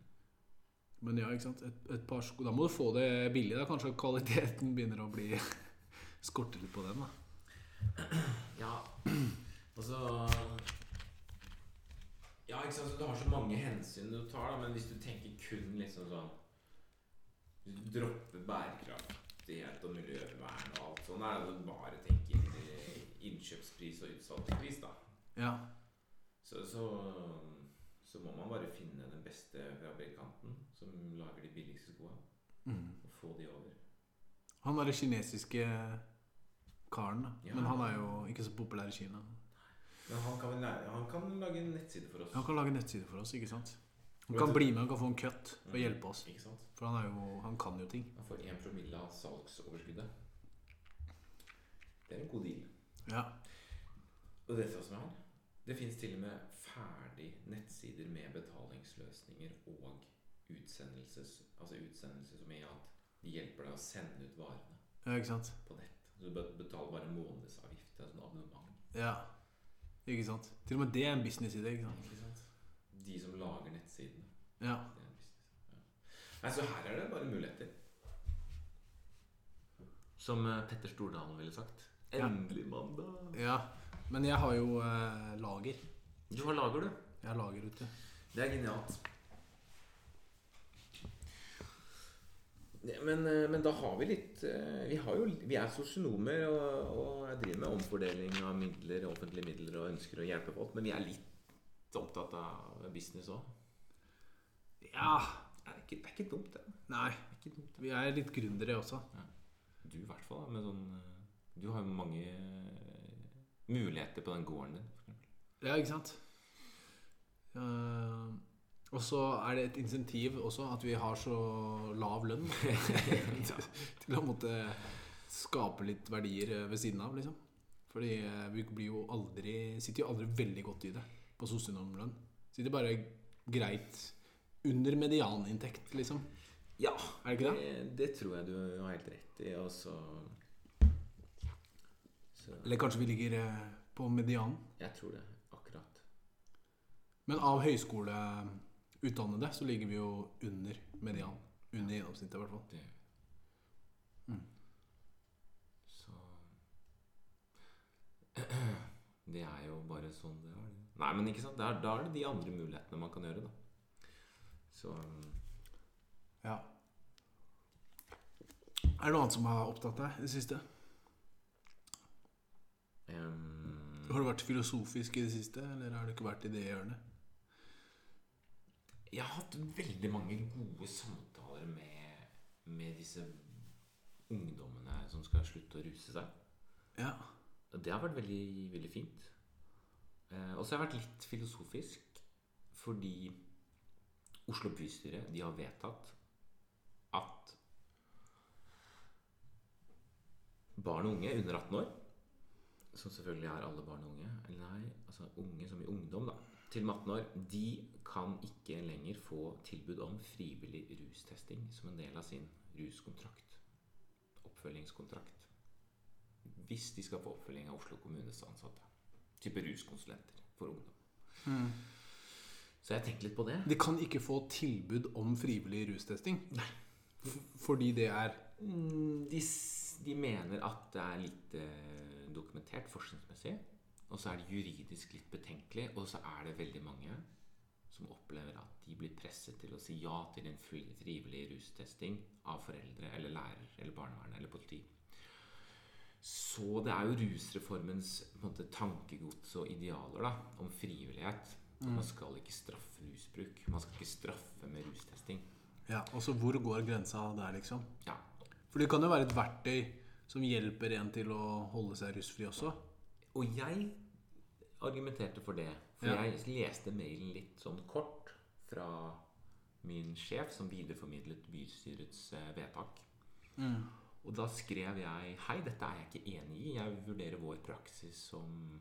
Men ja, ikke sant. Et, et par sko Da må du få det billig. da Kanskje kvaliteten begynner å bli skorte litt på den. da Ja, altså Ja, ikke sant, så du har så mange hensyn du tar, da, men hvis du tenker kun liksom sånn du dropper bærekraftighet og miljøvern og alt sånt. er det du bare tenker innkjøpspris og utsalgspris, da. Ja. Så, så, så må man bare finne den beste fabrikanten som lager de billigste skoa, Mm. og få de over. Han derre kinesiske karen, da. Ja. Men han er jo ikke så populær i Kina. Men han kan, han kan lage en nettside for oss. Han kan lage nettside for oss, ikke sant? Han kan bli med, han kan få en cut og Mm. hjelpe oss. For han, er jo, han kan jo ting. Han får 1 promille av salgsoverskuddet. Det er en god deal. Ja. Og det som er? Det fins til og med ferdig nettsider med betalingsløsninger og utsendelses, altså utsendelse som i at de hjelper deg å sende ut varene ja, ikke sant? på nett. Så du betaler bare månedsavgift til et sånt abonnement. Ja. Ikke sant? Til og med det er en businessidé, ikke sant? Ikke sant? De som lager nettsidene. Ja. Nei, så her er det bare muligheter. Som eh, Petter Stordalen ville sagt. Endelig mandag. ja. Men jeg har jo eh, lager. Du har lager, du. Jeg har lager ute. Det er genialt. Men, eh, men da har vi litt eh, Vi, har jo, vi er sosionomer og, og jeg driver med omfordeling av midler, offentlige midler og ønsker å hjelpe folk. Men vi er litt opptatt av business òg. Ja. Det, er ikke- det er ikke dumt, det. Nei. det, er ikke dumt. Vi er litt gründere også. Du i hvert fall. Med sånn, eh, du har jo mange eh, muligheter på den gården din. Ja, ikke sant? Uh, og så er det et insentiv også at vi har så lav lønn til å måtte skape litt verdier ved siden av, liksom. Fordi vi blir jo aldri sitter jo aldri veldig godt i det på sosionomlønn. Sitter bare greit under medianinntekt, liksom. Ja, Er det ikke det? det, det tror jeg du har helt rett i. Og så, så Eller kanskje vi ligger eh, på medianen. Jeg tror det. Akkurat. Men av høyskoleutdannede så ligger vi jo under median. Under gjennomsnittet, i hvert fall. Det Mm. Så Det er jo bare sånn det er. Nei, men ikke sant? Da er det de andre mulighetene man kan gjøre, da. Så Ja. Er det noe annet som har opptatt deg i det siste? Um, Har du vært filosofisk i det siste, eller har du ikke vært i det hjørnet? Jeg har hatt veldig mange gode samtaler med, med disse ungdommene som skal slutte å ruse seg. Ja. Det har vært veldig, veldig fint. Eh, og så har jeg vært litt filosofisk fordi Oslo bystyre de har vedtatt at barn og unge under 18 år, som selvfølgelig er alle barn og unge, eller nei, altså unge som i ungdom, da, til og med 18 år, de kan ikke lenger få tilbud om frivillig rustesting som en del av sin ruskontrakt. Oppfølgingskontrakt hvis de skal få oppfølging av Oslo kommunes ansatte. Type ruskonsulenter for ungdom. Så jeg tenkte litt på det. De kan ikke få tilbud om frivillig rustesting. Nei. Fordi det er Mm, De, de mener at det er lite dokumentert forskningsmessig. Og så er det juridisk litt betenkelig. Og så er det veldig mange som opplever at de blir presset til å si ja til en fri- frivillig rustesting av foreldre eller lærer eller barnevern eller politi. Så det er jo rusreformens på en måte, tankegods og idealer da, om frivillighet. Man skal ikke straffe rusbruk. Man skal ikke straffe med rustesting. Ja, altså hvor går grensa der, liksom? Ja, For det kan jo være et verktøy som hjelper en til å holde seg rusfri også. Og jeg argumenterte for det. For Ja. jeg leste mailen litt sånn kort fra min sjef, som videreformidlet bystyrets vedtak. vedtak. Og da skrev jeg Hei, dette er jeg ikke enig i. Jeg vurderer vår praksis som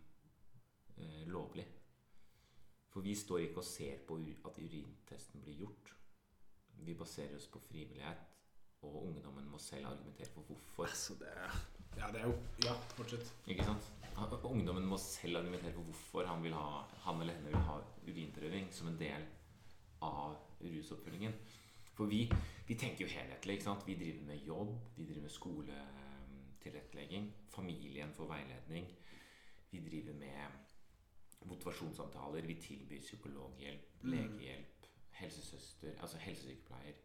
eh, lovlig. For vi står ikke og ser på at urintesten blir gjort. Vi baserer oss på frivillighet, og ungdommen må selv argumentere for hvorfor. Altså, det Ja, det er jo Ja, fortsett. Ikke sant? Ungdommen må selv argumentere for hvorfor han, vil ha, han eller henne vil ha urinprøving som en del av rusoppfølgingen. For vi, vi tenker jo helhetlig. ikke sant? Vi driver med jobb, vi driver med skoletilrettelegging. Familien får veiledning. Vi driver med motivasjonssamtaler. Vi tilbyr psykologhjelp, legehjelp, helsesøster, altså helsesykepleier.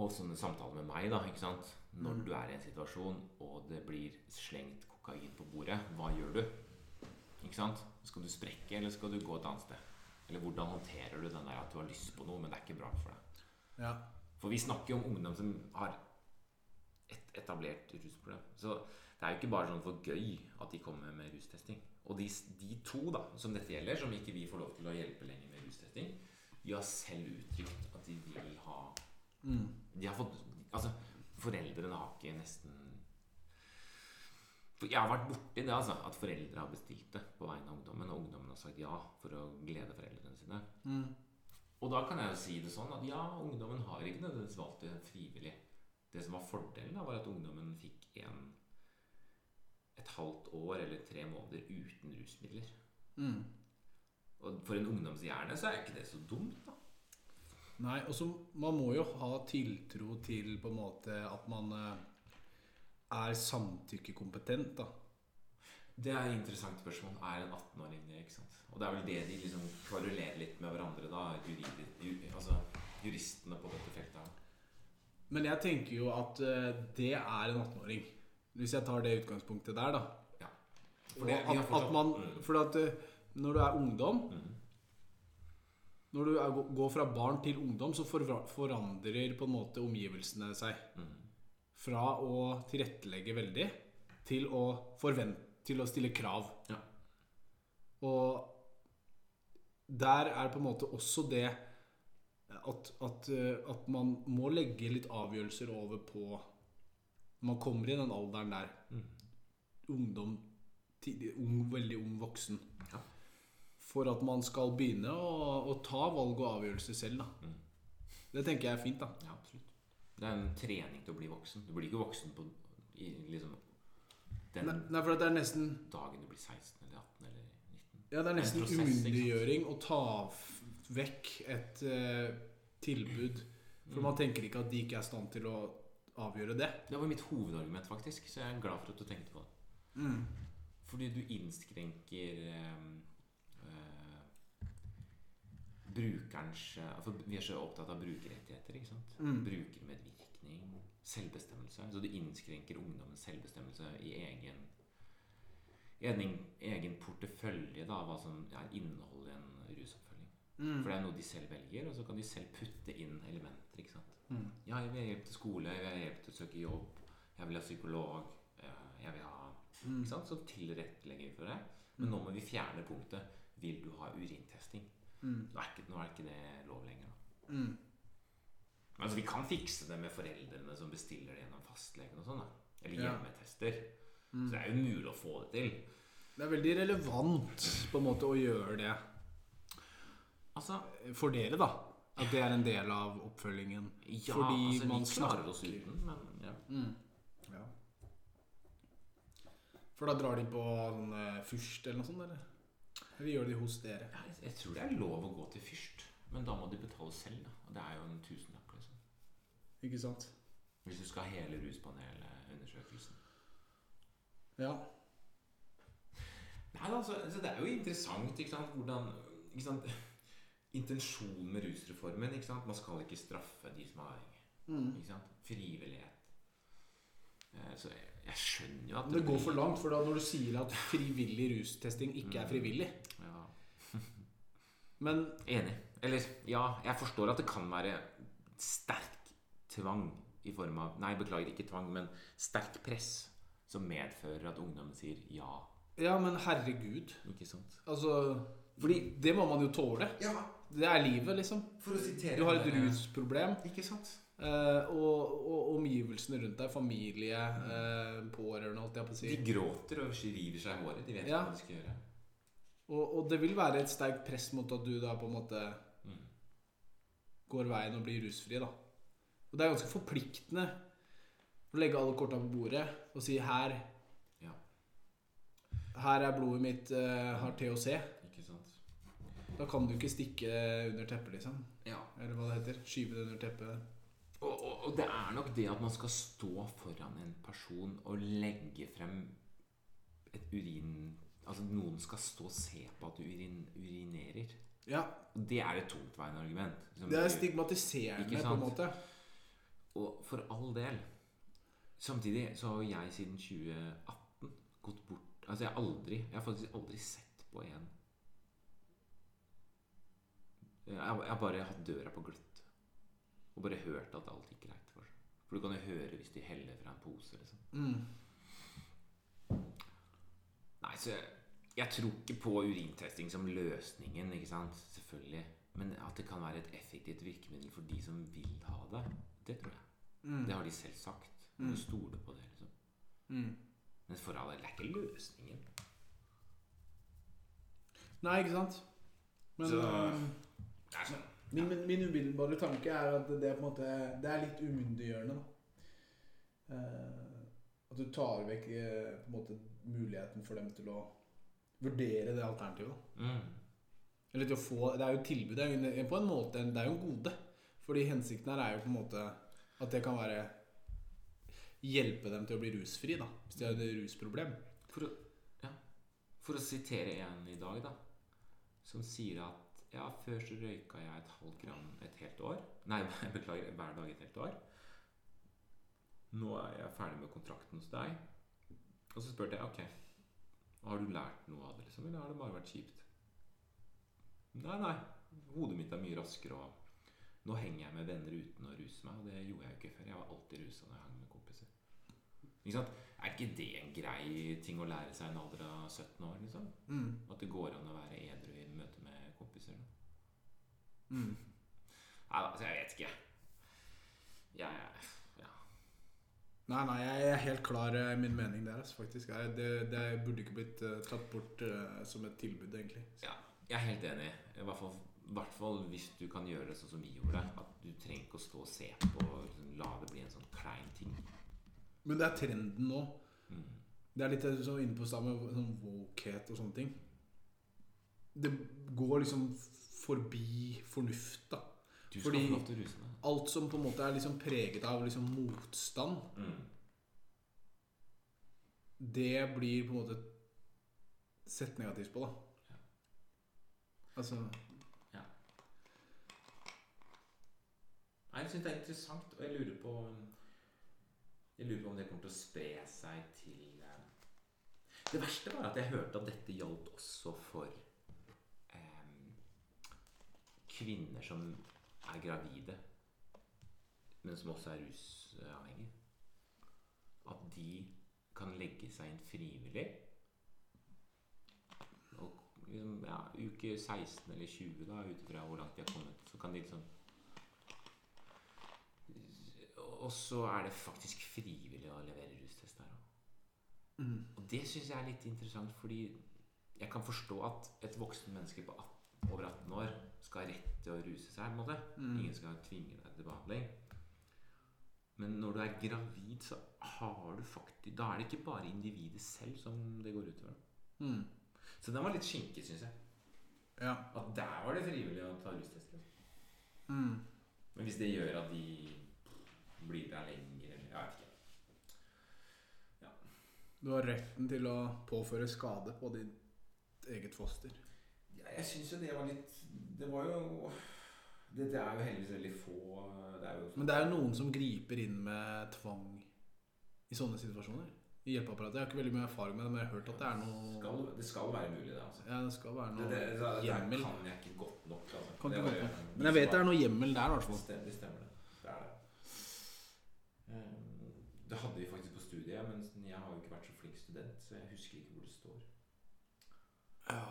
Og sånne samtaler med meg, da. ikke sant? Når du er i en situasjon, og det blir slengt kokain på bordet, hva gjør du? Ikke sant? Skal du sprekke, eller skal du gå et annet sted? Eller hvordan håndterer du den der at du har lyst på noe, men det er ikke bra for deg? Ja. For vi snakker jo om ungdom som har et etablert rusproblem. Så det er jo ikke bare sånn for gøy at de kommer med rustesting. Og de, de to da, som dette gjelder, som ikke vi får lov til å hjelpe lenger med rustesting, de har selv uttrykt at de vil ha De har fått Altså, foreldrene har ikke nesten For jeg har vært borti det, altså. At foreldre har bestilt det på vegne av ungdommen, og ungdommen har sagt ja for å glede foreldrene sine. Og da kan jeg jo si det sånn at ja, ungdommen har ikke nødvendigvis valgt det frivillig. Det som var fordelen, da, var at ungdommen fikk en, et halvt år eller tre måneder uten rusmidler. Og for en ungdomshjerne så er ikke det så dumt, da. Nei, og så Man må jo ha tiltro til på en måte at man eh, er samtykkekompetent, da. Det er et interessant spørsmål. Er en 18-åring det? ikke sant? Og det er vel det de liksom kvarulerer litt med hverandre, da. Juridi, ju, altså juristene på dette feltet. Men jeg tenker jo at eh, det er en 18-åring. Hvis jeg tar det utgangspunktet der, da. Ja. For det- at, fortsatt- at man, Mm. for at eh, når du er ungdom mm. Når du er, går fra barn til ungdom, så forandrer på en måte omgivelsene seg. Mm. Fra å tilrettelegge veldig til å forvente Til å stille krav. Ja. Og der er på en måte også det at, at, eh, at man må legge litt avgjørelser over på man kommer i den alderen der. Mm. Ungdom tidlig, ung, Veldig ung voksen. Ja. For at man skal begynne å, å ta valg og avgjørelser selv. da Mm. Det tenker jeg er fint. da Ja, absolutt. Det er en trening til å bli voksen. Du blir ikke voksen på i liksom den Nei, for det er nesten dagen du blir 16 eller 18 eller 19. Ja, det er nesten umyndiggjøring å ta vekk et uh, tilbud. For Mm. man tenker ikke at de ikke er i stand til å avgjøre det. Det var mitt hovedargument, faktisk. Så jeg er glad for at du tenkte på det. Fordi du innskrenker eh, eh, brukerens For vi er så opptatt av brukerrettigheter. ikke sant? Mm. Brukermedvirkning, selvbestemmelse. Så du innskrenker ungdommens selvbestemmelse i egen egen, egen portefølje da, hva som er innholdet i en rusoppfølging. For det er noe de selv velger, og så kan de selv putte inn elementer. ikke sant? Mm. Ja, jeg vil ha hjelp til skole, jeg vil ha hjelp til å søke jobb, jeg vil ha psykolog, eh, jeg vil ha Mm. Så tilrettelegger vi for det. Men nå må vi fjerne punktet 'Vil du ha urintesting?' Mm. Nå er ikke, nå er ikke det lov lenger. Mm. Men altså, vi kan fikse det med foreldrene som bestiller det gjennom fastlegen og sånn. Eller hjemmetester. Mm. Så det er jo mulig å få det til. Det er veldig relevant på en måte å gjøre det Altså, for dere, da. At det er en del av oppfølgingen. ja, Fordi altså man vi klarer oss uten, men ja. Mm. Ja. For da drar de på sånn eh, fyrst eller noe sånt, eller? Eller gjør de hos dere? Jeg, jeg tror det er lov å gå til fyrst, men da må de betale selv. da. Og det er jo en tusenlapp, liksom. Ikke sant? Hvis du skal ha hele ruspanelundersøkelsen. Ja. Nei, altså, altså, Det er jo interessant ikke sant, hvordan ikke sant, Intensjonen med rusreformen ikke sant, Man skal ikke straffe de som er avhengige. Mm. Ikke sant? Frivillighet. Eh, Så jeg, jeg skjønner jo at Men det går for langt, for da når du sier at frivillig rustesting ikke er frivillig Ja, Men Enig. Eller ja, jeg forstår at det kan være sterk tvang i form av Nei, beklager, ikke tvang, men sterk press som medfører at ungdommen sier ja. Ja, men herregud. Ikke sant? Altså Fordi det må man jo tåle. Ja, Det er livet, liksom. for å sitere Du har et rusproblem, Ikke sant? Uh, og, og omgivelsene rundt deg, familie, uh, pårørende, holdt jeg på å si. De gråter og river seg i håret. De vet Ja. hva de skal gjøre. Og, og det vil være et sterkt press mot at du da på en måte Mm. går veien og blir rusfri, da. Og det er ganske forpliktende å legge alle korta på bordet og si her Ja. Her er blodet mitt uh, har THC. Da kan du ikke stikke under teppet, liksom. Ja. Eller hva det heter. Skyve det under teppet. Og, og, og det er nok det at man skal stå foran en person og legge frem et urin... Altså noen skal stå og se på at du urin, urinerer. Ja, Og det er et tungtveiende argument. som det er stigmatiserende på en måte. Og for all del Samtidig så har jeg siden 2018 gått bort Altså jeg har aldri Jeg har faktisk aldri sett på en Jeg har, bare hatt døra på gløtt. Og bare hørt at alt gikk greit for. For du kan jo høre hvis de heller fra en pose. liksom Mm. Nei, så jeg, jeg tror ikke på urintesting som løsningen, ikke sant? Selvfølgelig. Men at det kan være et effektivt virkemiddel for de som vil ha det, det tror jeg. Mm. Det har de selv sagt. Du Mm. stoler på det, liksom. Mm. Men for all del, det er ikke løsningen. Nei, ikke sant? Men Så- er sånn. min, min, min umiddelbare tanke er at det er på en måte Det er litt umyndiggjørende. Eh, at du tar vekk eh, måte muligheten for dem til å vurdere det alternativet. Mm. Eller til å få Det er jo et tilbud. Det er jo på en måte Det er jo en gode. Fordi hensikten her er jo på en måte at det kan være Hjelpe dem til å bli rusfri, da. Hvis de har et rusproblem. For å, ja. For å sitere en i dag, da, som sier at ja, før så røyka jeg et halvt gram et helt år. Nei, beklager, hver dag et helt år. Nå er jeg ferdig med kontrakten hos deg. Og så spurte jeg ok, har du lært noe av det, liksom, eller har det bare vært kjipt? Nei, nei. Hodet mitt er mye raskere, og nå henger jeg med venner uten å ruse meg. Og det gjorde jeg jo ikke før. Jeg var alltid rusa når jeg hang med kompiser. Ikke sant? Er ikke det en grei ting å lære seg i en alder av 17 år? liksom? Mm. At det går an å være edru i møte med kompiser? da? Mm. Nei, altså, jeg vet ikke. Jeg ja. Nei, nei, jeg er helt klar i min mening der, altså, faktisk. Det, det burde ikke blitt eh, tatt bort eh, som et tilbud, egentlig. ja. Jeg er helt enig. I hvert fall, i hvert fall hvis du kan gjøre det sånn som vi gjorde. At du trenger ikke å stå og se på og liksom, la det bli en sånn klein ting. Men det er trenden nå. Mm. Det er litt sånn inne på stedet med sånn wokehet og sånne ting. Det går liksom forbi fornuft, da. Du skal Fordi- få lov til å ruse deg. Alt som på en måte er liksom preget av liksom motstand, Mm. det blir på en måte sett negativt på, da. Ja. Altså Nei, Jeg syns det er interessant, og jeg lurer på Jeg lurer på om det kommer til å spre seg til eh, Det verste var at jeg hørte at dette gjaldt også for kvinner som er gravide, men som også er rusavhengige. At de kan legge seg inn frivillig. Og liksom, ja, uke 16 eller 20, da, ut ifra hvor langt de har kommet, så kan de liksom Og så er det faktisk frivillig å levere rustest der òg. mm. Og det syns jeg er litt interessant, fordi jeg kan forstå at et voksen menneske på 18, over 18 år skal ha rett til å ruse seg. på en måte. Mm. Ingen skal tvinge deg til behandling. Men når du er gravid, så har du faktisk Da er det ikke bare individet selv som det går utover. Mm. Så den var litt skinke, syns jeg. Ja. At der var det frivillig å ta rustester. Mm. Men hvis det gjør at de blir der lenger, eller Jeg vet ikke. Du har retten til å påføre skade på ditt eget foster. Jeg syns jo det var litt Det var jo Dette er jo heldigvis veldig få Det er jo Men det er jo noen som griper inn med tvang i sånne situasjoner. I hjelpeapparatet. Jeg har ikke veldig mye erfaring med det, men jeg har hørt at det er noe skal, Det skal være mulig, det. altså Ja, det skal være noe det, det, det hjemmel. kan jeg ikke godt nok. Altså. Kan ikke godt nok. Men jeg vet det er noe hjemmel der, i hvert Det fall. det stemmer det. Det er det. Ehm, Det hadde vi faktisk på studiet, men jeg har jo ikke vært så flink student, så jeg husker ikke hvor det står. Ja.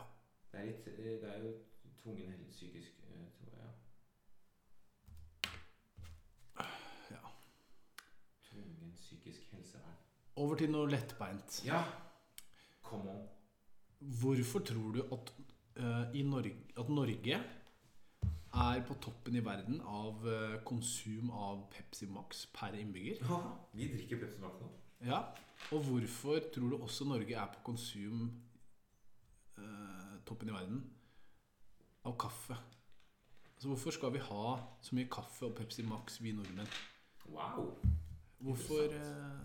Det er, litt, det er jo tvungen psykisk eh, tror jeg, ja. Ja. Tvungen psykisk helsevern. Over til noe lettbeint. Ja! Come on. Hvorfor tror du at, uh, i Norge, at Norge er på toppen i verden av eh, konsum av Pepsi Max per innbygger? Ja, Vi drikker Pepsi Max nå. Ja. Og hvorfor tror du også Norge er på konsum eh, toppen i verden av kaffe? Altså Hvorfor skal vi ha så mye kaffe og Pepsi Max, vi nordmenn? Wow! Hvorfor, eh,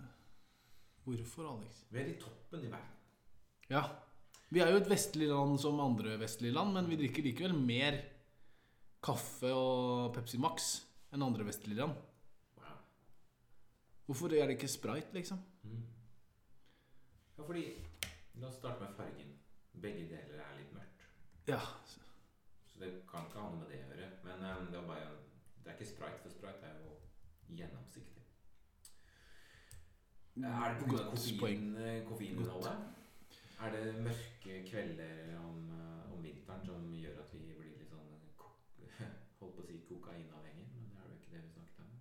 hvorfor Alex? Vi er i toppen i verden. Ja. Vi er jo et vestlig land som andre vestlige land, men vi drikker likevel mer kaffe og Pepsi Max enn andre vestlige land. Wow. Hvorfor er det ikke Sprite, liksom? Mm. Ja, fordi La oss starte med fargen. Begge deler er litt mørkt. Ja. Så det kan ikke ha noe med det å gjøre. Men um, det, er bare, det er ikke sprite, for sprite er jo gjennomsiktig. Er det pga. Godt koffein, eh, koffeininnholdet? Er det mørke kvelder om, eh, om vinteren som gjør at vi blir litt sånn Holdt på å si kokainavhengig, men det er jo ikke det vi snakket om.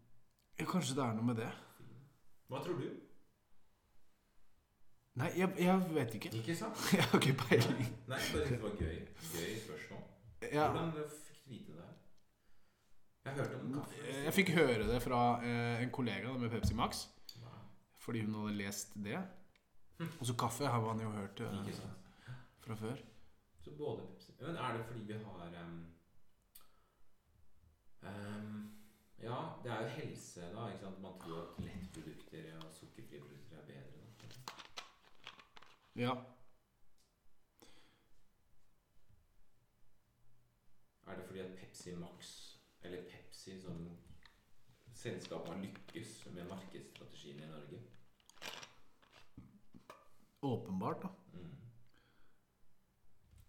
Ja, Kanskje det er noe med det. Hva tror du? Nei, jeg, jeg vet ikke. Ikke sant? Jeg har ikke peiling. Nei, bare det var gøy. Gøy spørsmål. Ja. Hvordan fikk du vite det? her? Jeg hørte om kaffe. Jeg fikk høre det fra eh, en kollega med Pepsi Max, Nei. fordi hun hadde lest det. Og så kaffe har man jo hørt eh, fra før. Så både Pepsi Men er det fordi vi har um, um, Ja, det er jo helse, da. Man tror at lettprodukter og sukkerfrie produkter ja. Er det fordi at Pepsi Max, eller Pepsi som selskap, har lykkes med markedsstrategien i Norge? Åpenbart, da. Mm.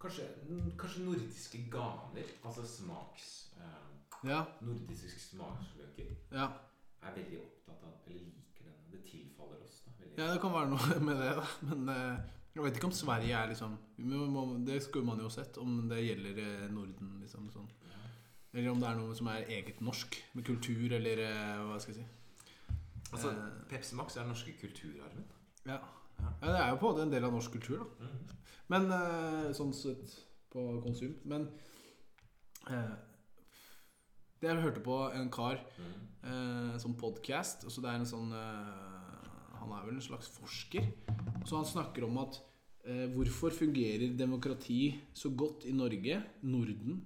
Kanskje, kanskje, nordiske ganer, altså smaks eh, ja. Nordiske smaksløker. Ja. Er veldig opptatt av, eller liker denne. Det tilfaller oss. da Ja, det kan være noe med det, da. Men eh, jeg vet ikke om Sverige er liksom Det skulle man jo sett, om det gjelder eh, Norden, liksom. sånn Eller om det er noe som er eget norsk, med kultur, eller eh, hva skal jeg si. Altså, Eh. Pepsi Max er den norske kulturarven. Ja. ja, det er jo på en del av norsk kultur, da. Mhm. Men sånn sett på konsum. Men eh, det Jeg hørte på en kar mm. eh, som podkast. Det er en sånn eh, Han er vel en slags forsker. Så han snakker om at hvorfor fungerer demokrati så godt i Norge, Norden?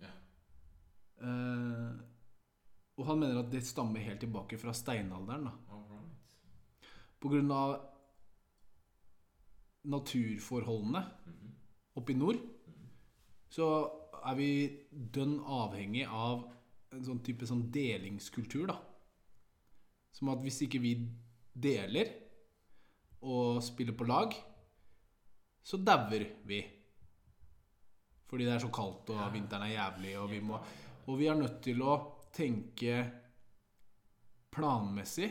Ja. Eh, og han mener at det stammer helt tilbake fra steinalderen. da right. På grunn av naturforholdene Mhm. oppe i nord, Mhm. så er vi dønn avhengig av en sånn type sånn delingskultur, da. Som at hvis ikke vi deler og spiller på lag, så dauer vi. Fordi det er så kaldt, og vinteren er jævlig, og vi må. Og vi er nødt til å tenke planmessig.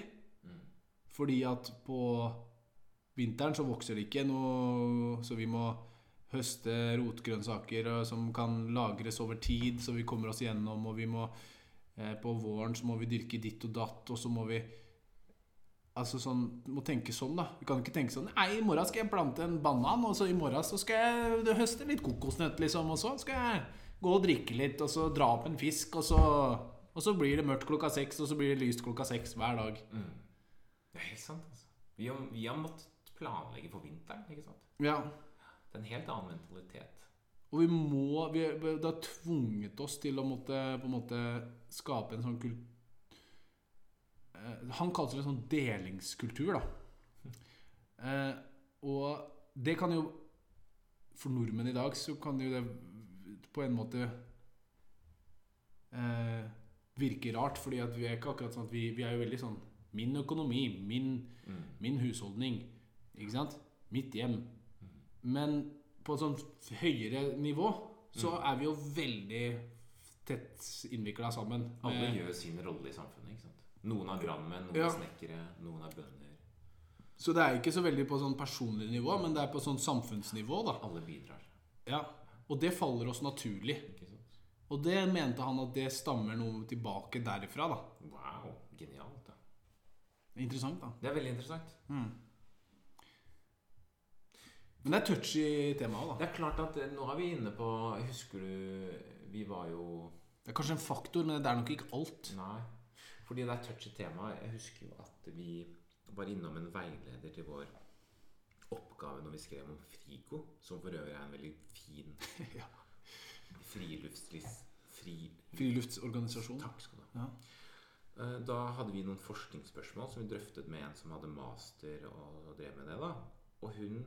Fordi at på vinteren så vokser det ikke noe Så vi må høste rotgrønnsaker som kan lagres over tid, så vi kommer oss gjennom. Og vi må eh, På våren så må vi dyrke ditt og datt, og så må vi Altså sånn Må tenke sånn, da. Du kan ikke tenke sånn Nei, i morgen skal jeg plante en banan, og så i morgen så skal jeg høste litt kokosnøtt, liksom. Og så skal jeg gå og drikke litt, og så dra opp en fisk, og så Og så blir det mørkt klokka seks, og så blir det lyst klokka seks hver dag. Mm. Det er helt sant, altså. Vi har, vi har måttet planlegge for vinteren, ikke sant? Ja. Det er en helt annen mentalitet. Og vi må vi, Det har tvunget oss til å måtte på en måte skape en sånn kul... Eh, han kalte det en sånn delingskultur, da. Eh, og det kan jo For nordmenn i dag så kan jo det på en måte eh, virke rart, fordi at vi er ikke akkurat sånn at vi, vi er jo veldig sånn Min økonomi, min, Mm. min husholdning, ikke sant? Mitt hjem. Men på et sånt høyere nivå så er vi jo veldig tett innvikla sammen. Alle gjør sin rolle i samfunnet, ikke sant? Noen er brannmenn, noen Ja. er snekkere, noen er bønder. Så det er ikke så veldig på sånn personlig nivå, men det er på sånn samfunnsnivå, da. Alle bidrar, Ja. Og det faller oss naturlig. Og det mente han at det stammer noe tilbake derifra, da. Wow, genialt da. Interessant, da. Det er veldig interessant. Men det er touchy tema òg, da. Det er klart at eh, nå er vi inne på Husker du Vi var jo Det er kanskje en faktor, men det er nok ikke alt. Nei. Fordi det er touchy tema. Jeg husker jo at vi var innom en veileder til vår oppgave når vi skrev om Frigo, som for øvrig er en veldig fin Ja. friluftslis... Fri... Friluftsorganisasjon. Takk skal du ha. Ja. Eh, Da hadde vi noen forskningsspørsmål som vi drøftet med en som hadde master og og drev med det. da Og hun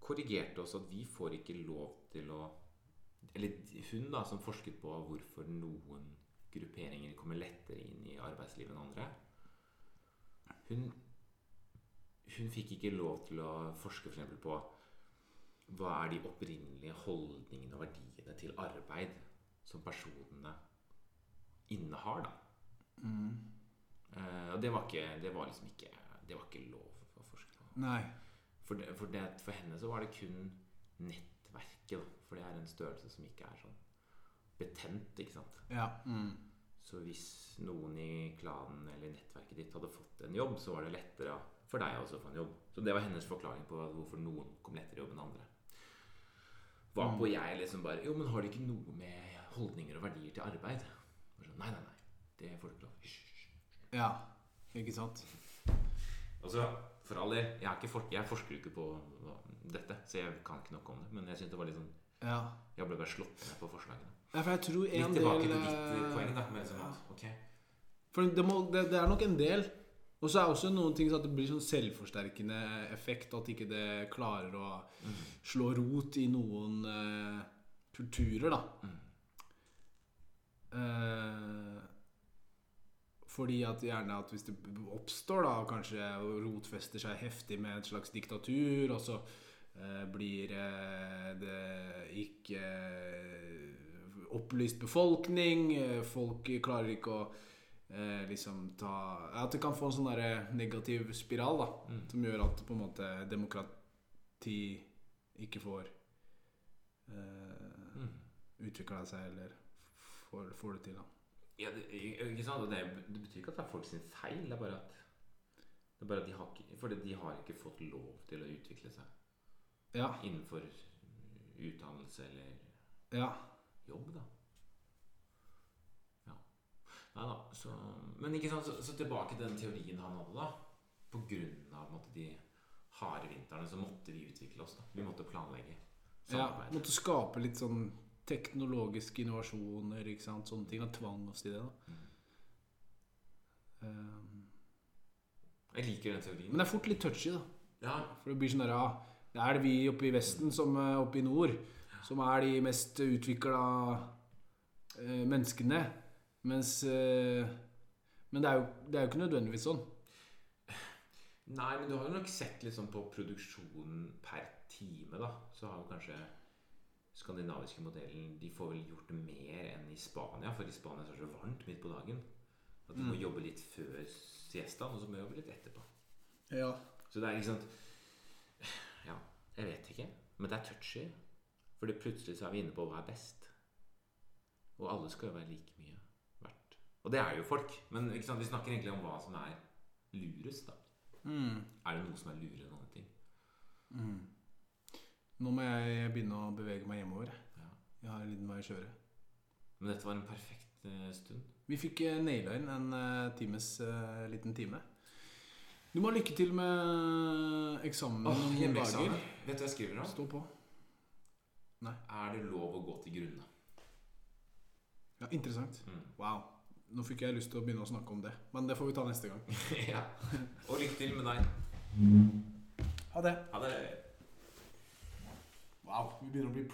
korrigerte oss at vi får ikke lov til å Eller hun, da, som forsket på hvorfor noen grupperinger kommer lettere inn i arbeidslivet enn andre. Hun, hun fikk ikke lov til å forske for eksempel på hva er de opprinnelige holdningene og verdiene til arbeid som personene innehar. da Eh, og det var, ikke, det var liksom ikke Det var ikke lov å forske på. Nei. For, det, for, det, for henne så var det kun nettverket, da. For det er en størrelse som ikke er sånn betent, ikke sant. Ja. Mm. Så hvis noen i klanen eller nettverket ditt hadde fått en jobb, så var det lettere for deg også å få en jobb. Så det var hennes forklaring på hvorfor noen kom lettere i jobb enn andre. Varpå jeg liksom bare Jo, men har det ikke noe med holdninger og verdier til arbeid? Så, nei, nei, nei. Det får du ikke lov. Hysj. ja. Ikke sant? Altså, for all del, jeg, for, jeg forsker jo ikke på dette, så jeg kan ikke noe om det. Men jeg syns det var litt sånn Ja. Jeg ble bare slått ned på forslagene. Ja for jeg tror en Litt tilbake del til ditt eh, eh, poeng, da. Med liksom, ja. okay. For det, må, det, det er nok en del. Og så er det også noen ting sånn at det blir sånn selvforsterkende effekt. At ikke det klarer å slå rot i noen uh, kulturer, da. Mm. Uh, fordi at gjerne at hvis det oppstår da kanskje rotfester seg heftig med et slags diktatur, og så eh, blir det ikke eh, opplyst befolkning, eh, folk klarer ikke å eh, liksom ta At det kan få en sånn der negativ spiral, da, Mm. som gjør at på en måte demokrati ikke får eh, Mm. utvikla seg, eller får, får det til, da. Ja, det, ikke sant? Det, det betyr ikke at det er folk sin feil. Det er bare at, det er bare at de har ikke, fordi de har ikke fått lov til å utvikle seg Ja. innenfor utdannelse eller ja. Jobb, da. Ja. Nei da, så Men ikke sant, så, så tilbake til den teorien han hadde, da. På grunn av på måte, de harde vintrene så måtte vi utvikle oss. da Vi måtte planlegge. ja. Måtte skape litt sånn teknologiske innovasjoner, ikke sant. Sånne ting. Og tvang oss til det, da. Mm. Um, Jeg liker den teorien. men det er fort litt touchy, da. Ja, For det blir sånn der, ja, det er det vi oppe i Vesten som eh, oppe i nord, som er de mest utvikla eh, menneskene. Mens eh, Men det er, jo, det er jo ikke nødvendigvis sånn. Nei, men du har jo nok sett litt sånn på produksjonen per time, da. Så har jo kanskje skandinaviske modellen De får vel gjort mer enn i Spania, for i Spania så er det så varmt midt på dagen. At du må Mm. jobbe litt før siestaen, og så må du jobbe litt etterpå. Ja. Så det er ikke sant Ja, jeg vet ikke. Men det er touchy. For det plutselig så er vi inne på hva er best. Og alle skal jo være like mye verdt. Og det er jo folk. Men vi snakker egentlig om hva som er lurest, da. Mm. Er det noe som er lurere enn andre ting? Mm. Nå må jeg begynne å bevege meg hjemover. Ja. Jeg har en liten vei å kjøre. Men dette var en perfekt eh, stund. Vi fikk uh, naila inn en eh, times eh, liten time. Du må ha lykke til med eksamen om noen dager. Vet du hva jeg skriver om? Stå på. Er det lov å gå til grunne? Ja, Interessant. Mm. Wow. Nå fikk jeg lyst til å begynne å snakke om det. Men det får vi ta neste gang. ja. Og lykke til med deg. Ha det. Ha det. Wow, vi begynner å bli